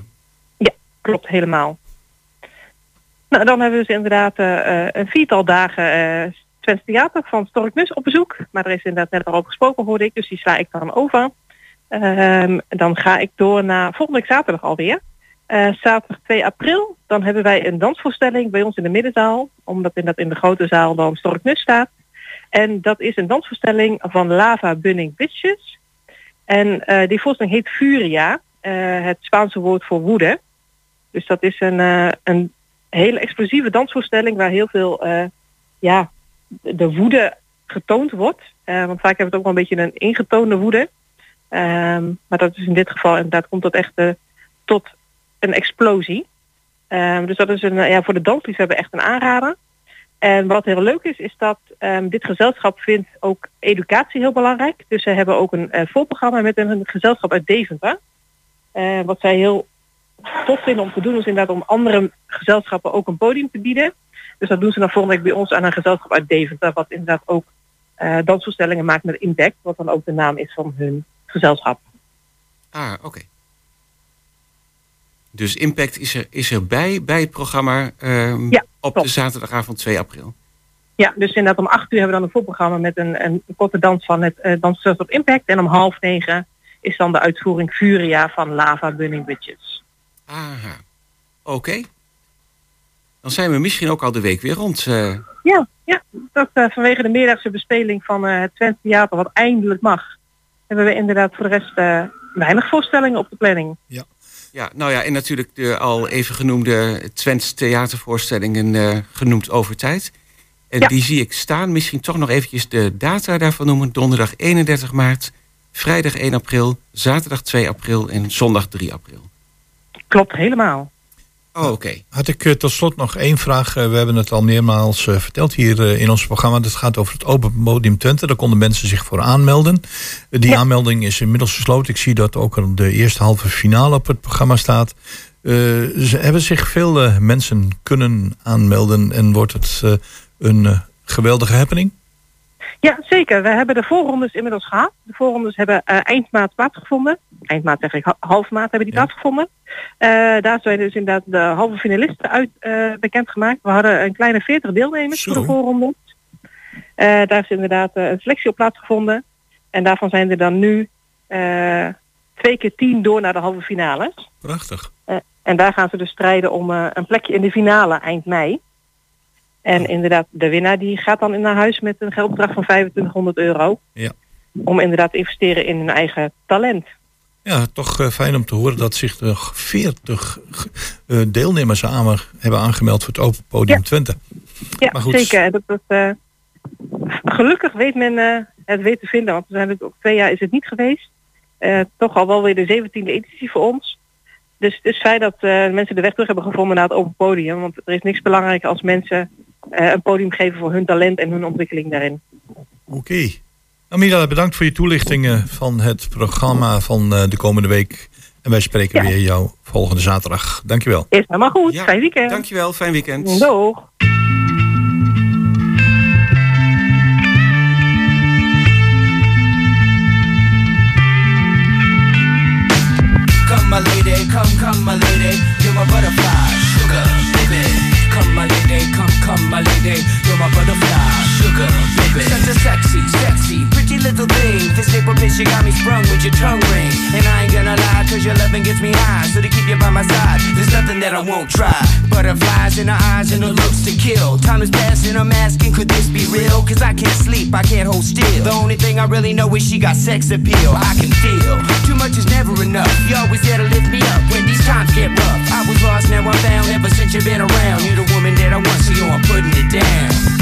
Speaker 13: Klopt, helemaal. Nou, dan hebben we dus inderdaad eh, een viertal dagen Twents Theater van Storknus op bezoek. Maar er is inderdaad net al over gesproken, hoorde ik, dus die sla ik dan over. Ehm, dan ga ik door naar volgende week zaterdag alweer. Eh, zaterdag 2 april, dan hebben wij een dansvoorstelling bij ons in de middenzaal. Omdat inderdaad in de grote zaal dan Storknus staat. En dat is een dansvoorstelling van Lava Bunning Bitches. En eh, die voorstelling heet Furia, eh, het Spaanse woord voor woede. Dus dat is een, een hele explosieve dansvoorstelling waar heel veel ja, de woede getoond wordt. Want vaak hebben we het ook wel een beetje een ingetoonde woede. Ehm, maar dat is in dit geval inderdaad komt dat echt eh, tot een explosie. Ehm, dus dat is een, eh, ja, voor de dansliefhebber echt een aanrader. En wat heel leuk is, is dat ehm, dit gezelschap vindt ook educatie heel belangrijk. Dus ze hebben ook een eh voorprogramma met een, gezelschap uit Deventer. Wat zij heel tof vinden om te doen, is inderdaad om andere gezelschappen ook een podium te bieden. Dus dat doen ze dan volgende week bij ons aan een gezelschap uit Deventer, wat inderdaad ook dansvoorstellingen maakt met Impact, wat dan ook de naam is van hun gezelschap.
Speaker 8: Ah, oké. Dus Impact is, er, is erbij bij het programma ehm,
Speaker 13: Ja,
Speaker 8: op de zaterdagavond 2 april.
Speaker 13: Ja, dus inderdaad om acht uur hebben we dan een voorprogramma met een, een korte dans van het uh, op Impact. En om half negen is dan de uitvoering Furia van Lava Burning Witches.
Speaker 8: Aha. Oké. Dan zijn we misschien ook al de week weer rond. eh.
Speaker 13: Ja, ja dat uh, vanwege de middagse bespeling van uh, het Twente Theater, wat eindelijk mag, hebben we inderdaad voor de rest uh, weinig voorstellingen op de planning.
Speaker 9: Ja.
Speaker 8: Ja, nou ja, en natuurlijk de al even genoemde Twents theatervoorstellingen uh, genoemd over tijd. En ja. die zie ik staan. Misschien toch nog eventjes de data daarvan noemen. Donderdag 31 maart, vrijdag 1 april, zaterdag 2 april en zondag 3 april.
Speaker 13: Klopt, helemaal.
Speaker 8: Oh, oké.
Speaker 9: Had ik eh, tot slot nog één vraag. Eh, we hebben het al meermaals eh, verteld hier in ons programma. Dat gaat over het Open Podium Twente. Daar konden mensen zich voor aanmelden. Die aanmelding is inmiddels gesloten. Ik zie dat ook al de eerste halve finale op het programma staat. Eh, ze hebben zich veel mensen kunnen aanmelden. En wordt het een geweldige happening?
Speaker 13: Ja, zeker. We hebben de voorrondes inmiddels gehad. De voorrondes hebben eh, eind maart plaatsgevonden. Eind maart zeg ik, ha- half maart hebben die plaatsgevonden. Eh, daar zijn dus inderdaad de halve finalisten uit eh, bekendgemaakt. We hadden een kleine 40 deelnemers voor de voorrondes. Daar is inderdaad een selectie op plaatsgevonden. En daarvan zijn er dan nu twee keer tien door naar de halve finale.
Speaker 9: Prachtig.
Speaker 13: En daar gaan ze dus strijden om een plekje in de finale eind mei. En inderdaad, de winnaar die gaat dan naar huis met een geldbedrag van 2500 euro.
Speaker 9: Ja.
Speaker 13: Om inderdaad te investeren in hun eigen talent.
Speaker 9: Ja, toch eh, fijn om te horen dat zich er 40 eh, deelnemers aan, hebben aangemeld voor het Open Podium Twente.
Speaker 13: Ja,
Speaker 9: Maar goed.
Speaker 13: zeker. Dat, dat, eh, gelukkig weet men het weer te vinden. Want we zijn ook twee jaar is het niet geweest. Toch al wel weer de 17e editie voor ons. Dus het is fijn dat mensen de weg terug hebben gevonden naar het open podium. Want er is niks belangrijker als mensen een podium geven voor hun talent en hun ontwikkeling daarin.
Speaker 9: Oké. Amira, bedankt voor je toelichtingen van het programma van eh, de komende week. En wij spreken
Speaker 13: Ja.
Speaker 9: weer jou volgende zaterdag. Dankjewel.
Speaker 13: Is helemaal goed. Fijn weekend.
Speaker 8: Dankjewel, fijn weekend.
Speaker 13: Doeg.
Speaker 14: Come my lady, come, come my lady, you're my butterfly, my lady, you're my butterfly, sugar, baby. Such a sexy, sexy, pretty little thing. This paper bitch, you got me sprung with your tongue ring. Cause your loving gets me high. So to keep you by my side, there's nothing that I won't try. Butterflies in her eyes and her looks to kill. Time is passing, I'm asking, could this be real? Cause I can't sleep, I can't hold still. The only thing I really know is she got sex appeal. I can feel too much is never enough. You always there to lift me up when these times get rough. I was lost, now I'm found. Ever since you've been around, you're the woman that I want, so yo, I'm putting it down.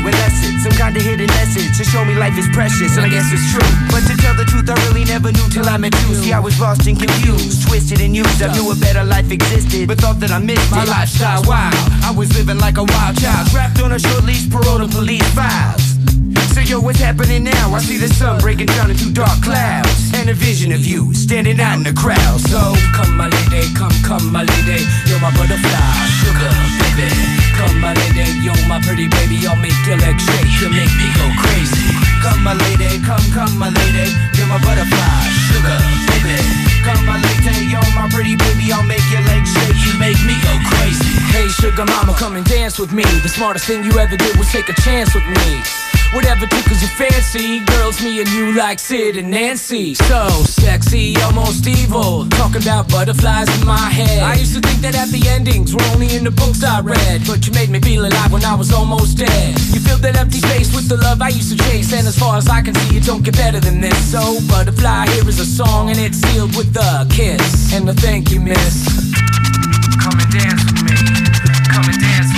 Speaker 14: You it's some kind of hidden message to show me life is precious, and I guess it's true. But to tell the truth, I really never knew till I met you. See, I was lost and confused, twisted and used. I knew a better life existed, but thought that I missed my lifestyle. Wow, I was living like a wild child, trapped on a short leash, parole to police files. So yo, what's happening now? I see the sun breaking down into dark clouds And a vision of you standing out in the crowd So come my lady, come, come my lady You're my butterfly, sugar, baby Come my lady, you're my pretty baby I'll make your legs shake, you make me go crazy Come my lady, come, come my lady You're my butterfly, sugar, baby Come my lady, you're my pretty baby I'll make your legs shake, you make me go crazy
Speaker 15: Hey, sugar mama, come and dance with me. The smartest thing you ever did was take a chance with me. Whatever tickles your fancy, girls, me and you like Sid and Nancy. So sexy, almost evil. Talking about butterflies in my head. I used to think that happy endings were only in the books I read. But you made me feel alive when I was almost dead. You filled that empty space with the love I used to chase. And as far as I can see, it don't get better than this. So, Butterfly, here is a song, and it's sealed with a kiss. And a thank you, miss.
Speaker 14: Come and dance with me. Come and dance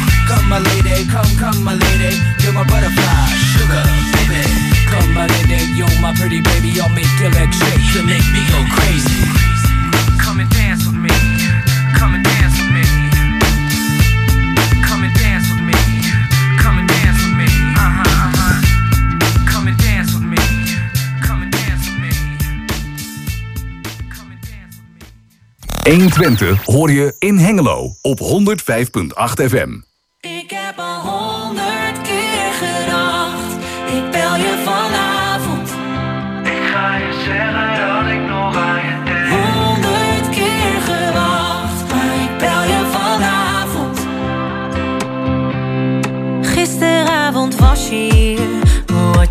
Speaker 15: Come my lady, come, come my lady. My butterfly, sugar, baby.
Speaker 16: Come my lady,
Speaker 17: my pretty baby. Make your legs shake, make me go crazy. Come and dance with me. Come and dance dance with me. Dance with me. Hoor je
Speaker 18: in Hengelo op 105.8 FM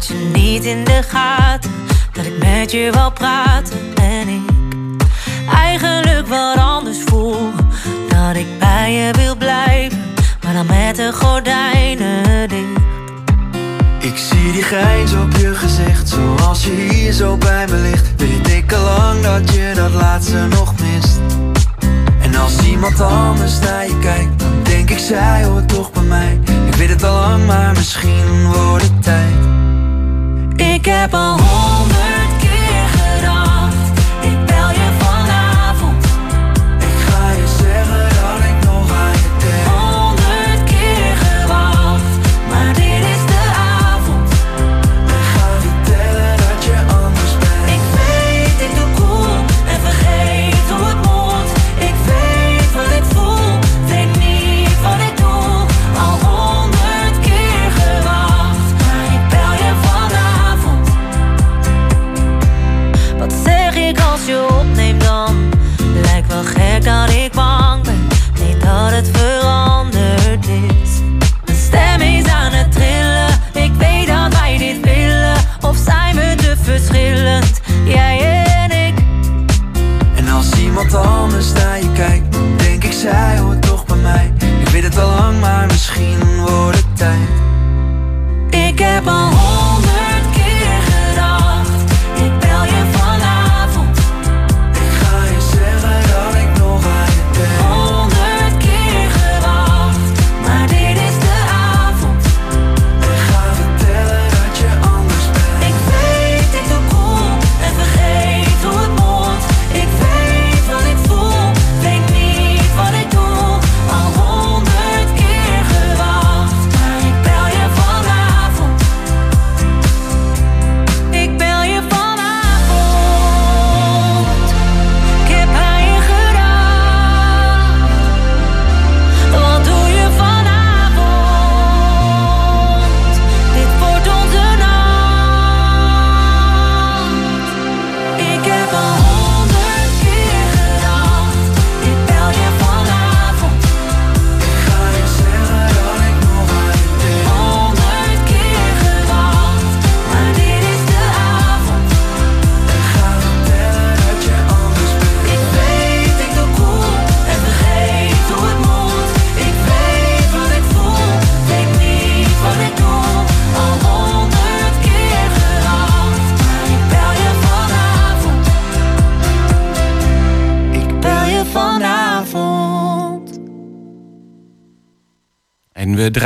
Speaker 18: had je niet in de gaten dat ik met je wou praten en ik eigenlijk wat anders voel. Dat ik bij je wil blijven, maar dan met de gordijnen dicht.
Speaker 19: Ik zie die grijns op je gezicht, zoals je hier zo bij me ligt. Weet ik al lang dat je dat laatste nog mist. En als iemand anders naar je kijkt, dan denk ik zij hoort toch bij mij. Ik weet het al lang, maar misschien wordt het tijd.
Speaker 17: Ik heb al honderd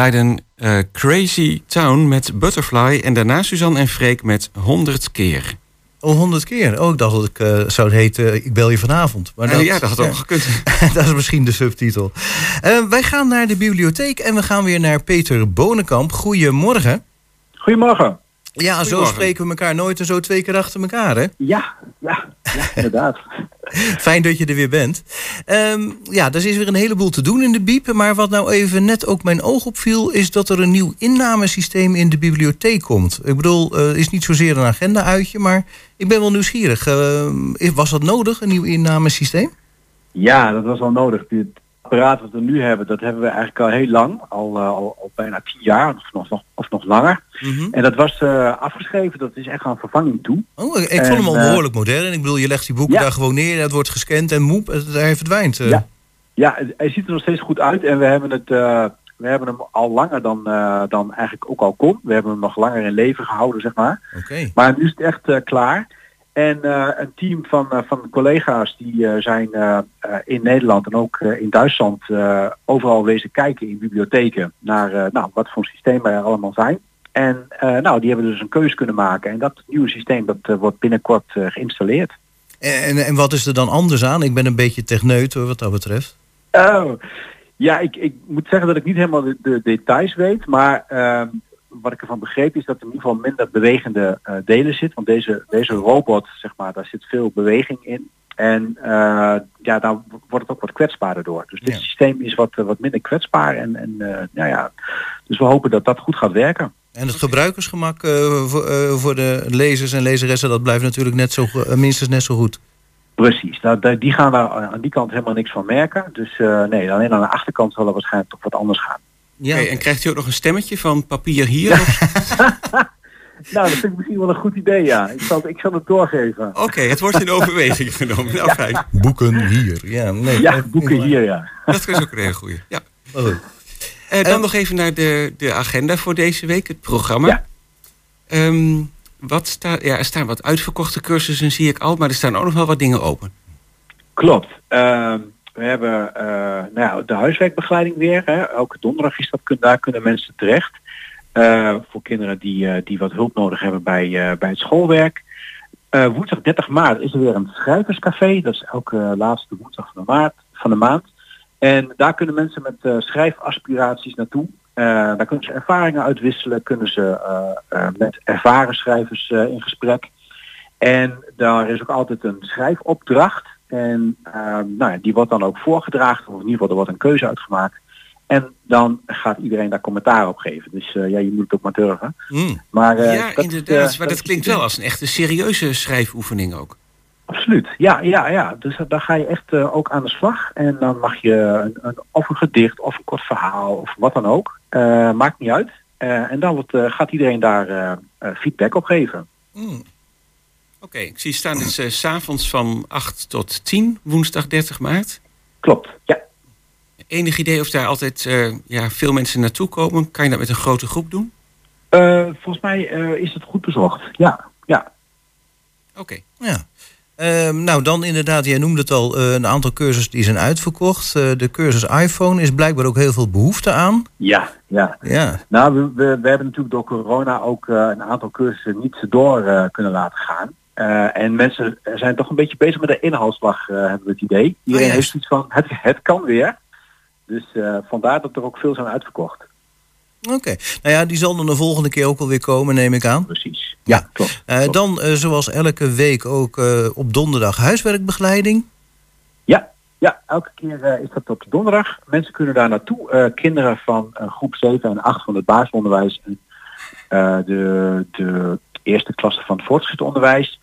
Speaker 8: Eh, Crazy Town met Butterfly. En daarna Suzanne en Freek met 100 keer.
Speaker 7: Oh, honderd keer. Oh, ik dacht dat ik eh, zou het heten Ik bel je vanavond. Maar
Speaker 8: Eh, ja, dat had ook gekund.
Speaker 7: dat is misschien de subtitel. Eh, wij gaan naar de bibliotheek en we gaan weer naar Peter Bonenkamp. Goedemorgen.
Speaker 20: Goedemorgen.
Speaker 7: Ja, zo spreken we elkaar nooit en zo twee keer achter elkaar, hè?
Speaker 20: Ja, ja, ja inderdaad.
Speaker 7: Fijn dat je er weer bent. Ehm, ja, er is weer een heleboel te doen in de biep. Maar wat nou even net ook mijn oog opviel... is dat er een nieuw innamesysteem in de bibliotheek komt. Ik bedoel, eh is niet zozeer een agenda-uitje... maar ik ben wel nieuwsgierig. Ehm, was dat nodig, een nieuw innamesysteem?
Speaker 20: Ja, dat was wel nodig. Het apparaat wat we nu hebben, dat hebben we eigenlijk al heel lang. Al, eh, al, al bijna tien jaar of nog, nog, of nog langer. En dat was eh, afgeschreven, dat is echt aan vervanging toe.
Speaker 7: Oh, ik
Speaker 20: En,
Speaker 7: vond hem al
Speaker 20: eh,
Speaker 7: behoorlijk modern. Ik bedoel, je legt die boeken
Speaker 20: ja.
Speaker 7: daar gewoon neer... het wordt gescand en moep, hij verdwijnt. eh.
Speaker 20: Ja. Ja, hij ziet er nog steeds goed uit en we hebben het we hebben hem al langer dan, dan eigenlijk ook al kon. We hebben hem nog langer in leven gehouden, zeg maar.
Speaker 7: Oké.
Speaker 20: Maar nu is het echt klaar. En eh, een team van, eh, van collega's die eh, zijn in Nederland en ook in Duitsland overal wezen kijken in bibliotheken naar nou, wat voor systemen er allemaal zijn. En nou, die hebben dus een keuze kunnen maken. En dat nieuwe systeem dat wordt binnenkort geïnstalleerd.
Speaker 7: En, en, en wat is er dan anders aan? Ik ben een beetje techneut hoor, wat dat betreft.
Speaker 20: Oh, ja, ik, ik moet zeggen dat ik niet helemaal de, de details weet, maar ehm, wat ik ervan begreep is dat er in ieder geval minder bewegende eh, delen zit. Want deze, deze robot, zeg maar, daar zit veel beweging in. En eh, ja, daar wordt het ook wat kwetsbaarder door. Dus dit systeem is wat, wat minder kwetsbaar. En, en eh, ja, ja, dus we hopen dat dat goed gaat werken.
Speaker 7: En het gebruikersgemak voor, voor de lezers en lezeressen, dat blijft natuurlijk net zo, minstens net zo goed.
Speaker 20: Precies, nou, die gaan daar aan die kant helemaal niks van merken. Dus nee, alleen aan de achterkant zal er waarschijnlijk toch wat anders gaan.
Speaker 8: Ja. en krijgt u ook nog een stemmetje van papier hier? Of-
Speaker 20: Nou, dat vind ik misschien wel een goed idee, ja. Ik zal, ik zal het doorgeven.
Speaker 8: Oké, het wordt in overweging genomen. Nou, fijn.
Speaker 7: Boeken hier. Ja, nee.
Speaker 20: Ja, boeken hier, ja.
Speaker 8: Dat is ook een hele goeie. Ja.
Speaker 7: Oh.
Speaker 8: Eh, dan nog even naar de, de agenda voor deze week, het programma. Ehm, wat staat, ja, er staan wat uitverkochte cursussen, zie ik al, maar er staan ook nog wel wat dingen open.
Speaker 20: Klopt. Ehm, we hebben eh, nou de huiswerkbegeleiding weer. Hè. Elke donderdag is dat, kun- daar kunnen mensen terecht. Eh, voor kinderen die, eh, die wat hulp nodig hebben bij, bij het schoolwerk. Woensdag 30 maart is er weer een schrijverscafé. Dat is elke laatste woensdag van de, maart, van de maand. En daar kunnen mensen met eh, schrijfaspiraties naartoe. Daar kunnen ze ervaringen uitwisselen. Kunnen ze met ervaren schrijvers in gesprek. En daar is ook altijd een schrijfopdracht. En ehm, nou ja, die wordt dan ook voorgedragen. Of in ieder geval er wordt een keuze uitgemaakt. En dan gaat iedereen daar commentaar op geven. Dus eh, ja, je moet het ook maar durven. Maar, eh,
Speaker 8: ja,
Speaker 20: dat,
Speaker 8: inderdaad.
Speaker 20: eh,
Speaker 8: maar dat klinkt wel als een echte serieuze schrijfoefening ook.
Speaker 20: Absoluut, ja, ja, ja. Dus daar ga je echt eh, ook aan de slag. En dan mag je een, een, of een gedicht of een kort verhaal of wat dan ook. Eh, maakt niet uit. Eh, en dan wordt, eh, gaat iedereen daar eh, eh, feedback op geven.
Speaker 8: Oké, ik zie staan dus s s'avonds van 8 tot 10, woensdag 30 maart.
Speaker 20: Klopt, ja.
Speaker 8: Enig idee of daar altijd eh, ja, veel mensen naartoe komen? Kan je dat met een grote groep doen?
Speaker 20: Eh, volgens mij eh, is het goed bezocht. Ja, ja.
Speaker 8: Oké.
Speaker 7: Ja. Ehm, nou, dan inderdaad, jij noemde het al, eh, een aantal cursussen die zijn uitverkocht. Eh, de cursus iPhone is blijkbaar ook heel veel behoefte aan.
Speaker 20: Ja, ja.
Speaker 7: Ja.
Speaker 20: Nou, we, we, we hebben natuurlijk door corona ook eh, een aantal cursussen niet door eh, kunnen laten gaan. Eh, en mensen zijn toch een beetje bezig met de inhaalslag, eh, hebben we het idee. Iedereen heeft zoiets van, het, het kan weer. Dus eh, vandaar dat er ook veel zijn uitverkocht.
Speaker 7: Oké. Nou ja, die zal dan de volgende keer ook alweer komen, neem ik aan.
Speaker 20: Precies.
Speaker 7: Ja,
Speaker 20: klopt.
Speaker 7: Dan, zoals elke week, ook op donderdag huiswerkbegeleiding.
Speaker 20: Ja, ja elke keer is dat op de donderdag. Mensen kunnen daar naartoe. Kinderen van groep 7 en 8 van het basisonderwijs en de, de eerste klasse van het voortgezet onderwijs.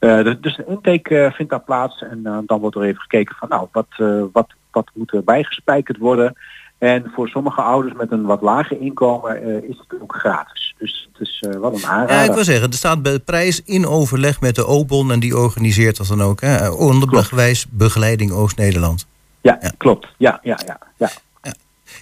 Speaker 20: Eh, dus de intake eh, vindt daar plaats en eh, dan wordt er even gekeken van nou, wat, wat, wat moet er bijgespijkerd worden. En voor sommige ouders met een wat lager inkomen is het ook gratis. Dus het is wel een aanrader.
Speaker 7: Ja, ik wil zeggen, er staat bij de prijs in overleg met de OBON en die organiseert dat dan ook. Hè? Onderwijs Begeleiding Oost-Nederland.
Speaker 20: Ja, klopt. Ja, ja, ja, ja.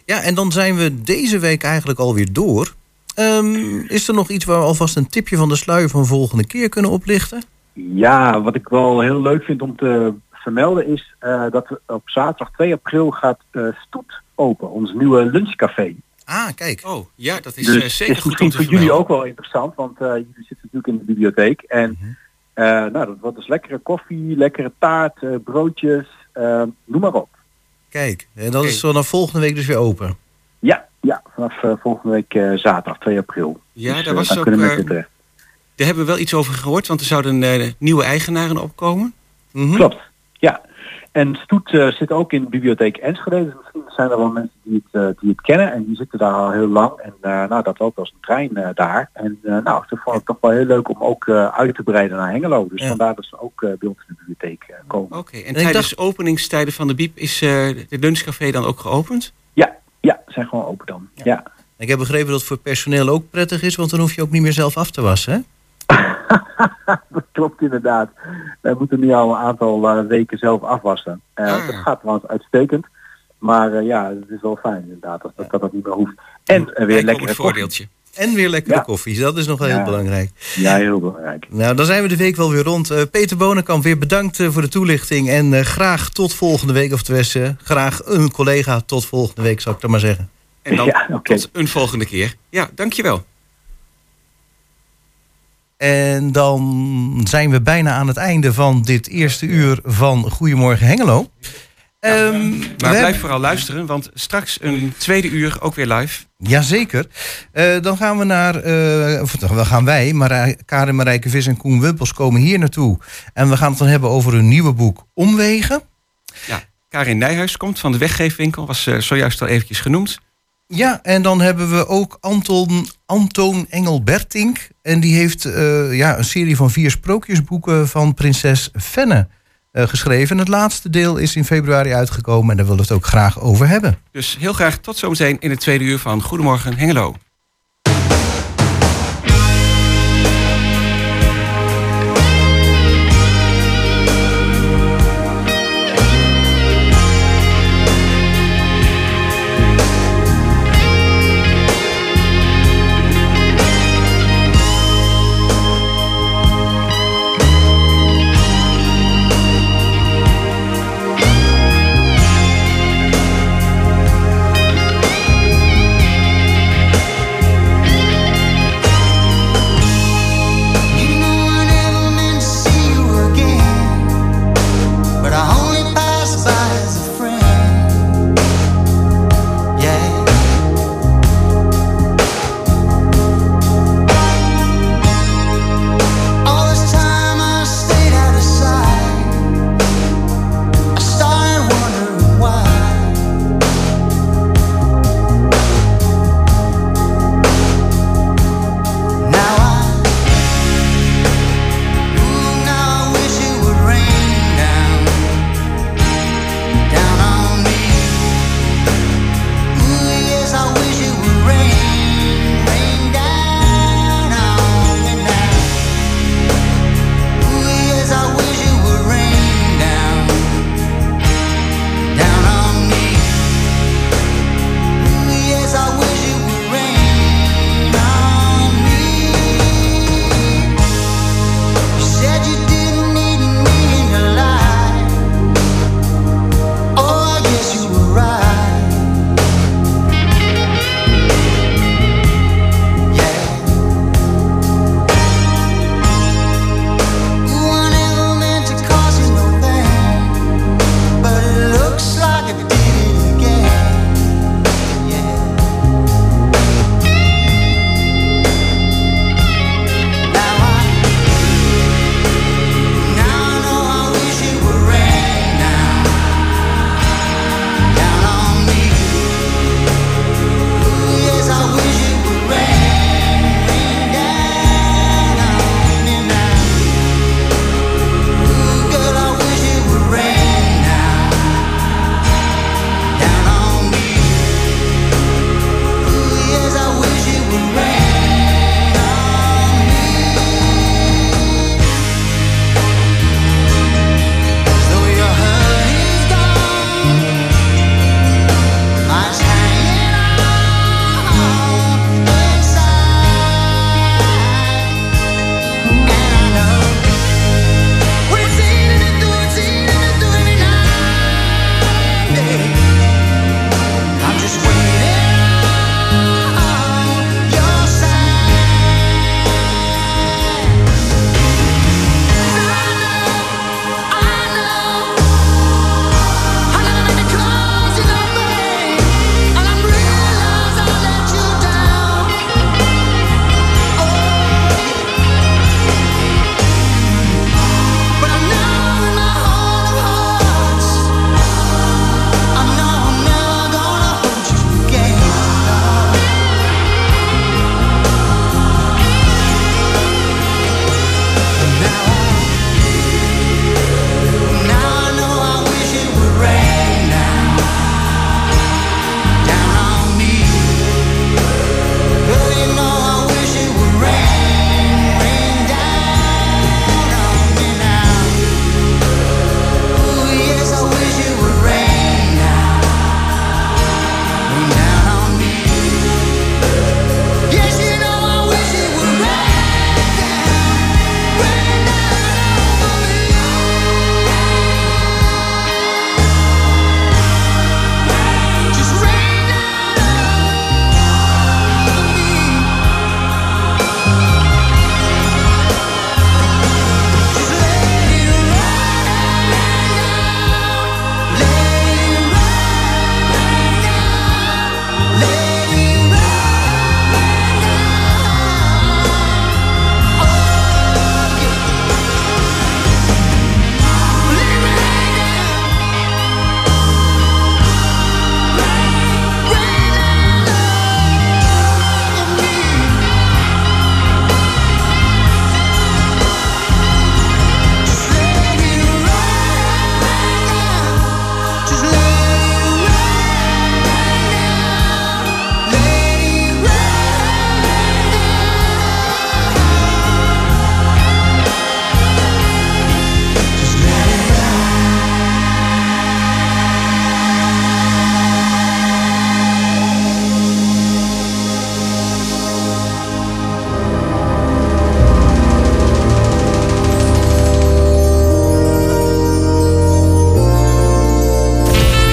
Speaker 7: Ja, en dan zijn we deze week eigenlijk alweer door. Ehm, is er nog iets waar we alvast een tipje van de sluier van volgende keer kunnen oplichten?
Speaker 20: Ja, wat ik wel heel leuk vind om te vermelden is eh, dat we op zaterdag 2 april gaat eh, Stoet open, ons nieuwe lunchcafé.
Speaker 7: Ah, kijk.
Speaker 8: Oh, ja, dat is
Speaker 20: dus
Speaker 8: eh, zeker
Speaker 20: is
Speaker 8: goed om
Speaker 20: misschien voor jullie ook wel interessant, want eh, jullie zitten natuurlijk in de bibliotheek. En
Speaker 7: Mhm.
Speaker 20: eh, nou, dat wordt dus lekkere koffie, lekkere taart, eh, broodjes, noem maar op.
Speaker 7: Kijk, en dat is vanaf volgende week dus weer open.
Speaker 20: Ja, ja vanaf eh, volgende week eh, zaterdag 2 april.
Speaker 8: Ja,
Speaker 20: Dus,
Speaker 8: daar was
Speaker 20: dan
Speaker 8: ook,
Speaker 20: kunnen
Speaker 8: eh,
Speaker 20: mensen terecht.
Speaker 8: Daar hebben we wel iets over gehoord, want er zouden eh, nieuwe eigenaren opkomen.
Speaker 7: Mhm.
Speaker 20: Klopt, ja. En Stoet eh, zit ook in de bibliotheek Enschede. Dus misschien zijn er wel mensen die het, eh, die het kennen. En die zitten daar al heel lang. En eh, nou, dat loopt als een trein eh, daar. En eh, nou, dat vond ik toch wel heel leuk om ook eh, uit te breiden naar Hengelo. Dus vandaar dat ze ook eh, bij ons in de bibliotheek komen.
Speaker 8: Oké, en tijdens openingstijden van de Biep is eh, de lunchcafé dan ook geopend?
Speaker 20: Ja, ja, zijn gewoon open dan. Ja.
Speaker 7: Ik heb begrepen dat het voor personeel ook prettig is, want dan hoef je ook niet meer zelf af te wassen, hè?
Speaker 20: dat klopt inderdaad. Wij moeten nu al een aantal eh, weken zelf afwassen. Eh, Dat gaat trouwens uitstekend. Maar eh, ja, het is wel fijn inderdaad dat dat, dat, dat niet meer hoeft. En weer lekkere
Speaker 8: voordeeltje.
Speaker 7: En weer lekkere
Speaker 20: Ja.
Speaker 7: koffie, dat is nog wel
Speaker 20: Ja.
Speaker 7: heel belangrijk.
Speaker 20: Ja, heel belangrijk.
Speaker 7: Nou, dan zijn we de week wel weer rond. Eh, Peter Bonenkamp, weer bedankt voor de toelichting. En eh, graag tot volgende week, of tenminste, graag een collega tot volgende week, zou ik dan maar zeggen.
Speaker 8: En dan tot een volgende keer. Ja, dankjewel.
Speaker 7: En dan zijn we bijna aan het einde van dit eerste uur van Goedemorgen Hengelo. Ehm,
Speaker 8: Maar blijf
Speaker 7: hebben-
Speaker 8: vooral luisteren, want straks een tweede uur ook weer live.
Speaker 7: Jazeker. Eh dan gaan we naar, eh, of dan gaan wij, Marij, Karin Marijke Vis en Koen Wimpels komen hier naartoe. En we gaan het dan hebben over hun nieuwe boek Omwegen.
Speaker 8: Ja, Karin Nijhuis komt van de weggeefwinkel, was eh, zojuist al eventjes genoemd.
Speaker 7: Ja, en dan hebben we ook Anton, Antoon Engelbertink. En die heeft eh, ja, een serie van vier sprookjesboeken van prinses Fenne eh, geschreven. En het laatste deel is in februari uitgekomen en daar willen we het ook graag over hebben.
Speaker 8: Dus heel graag tot zometeen in het tweede uur van Goedemorgen Hengelo.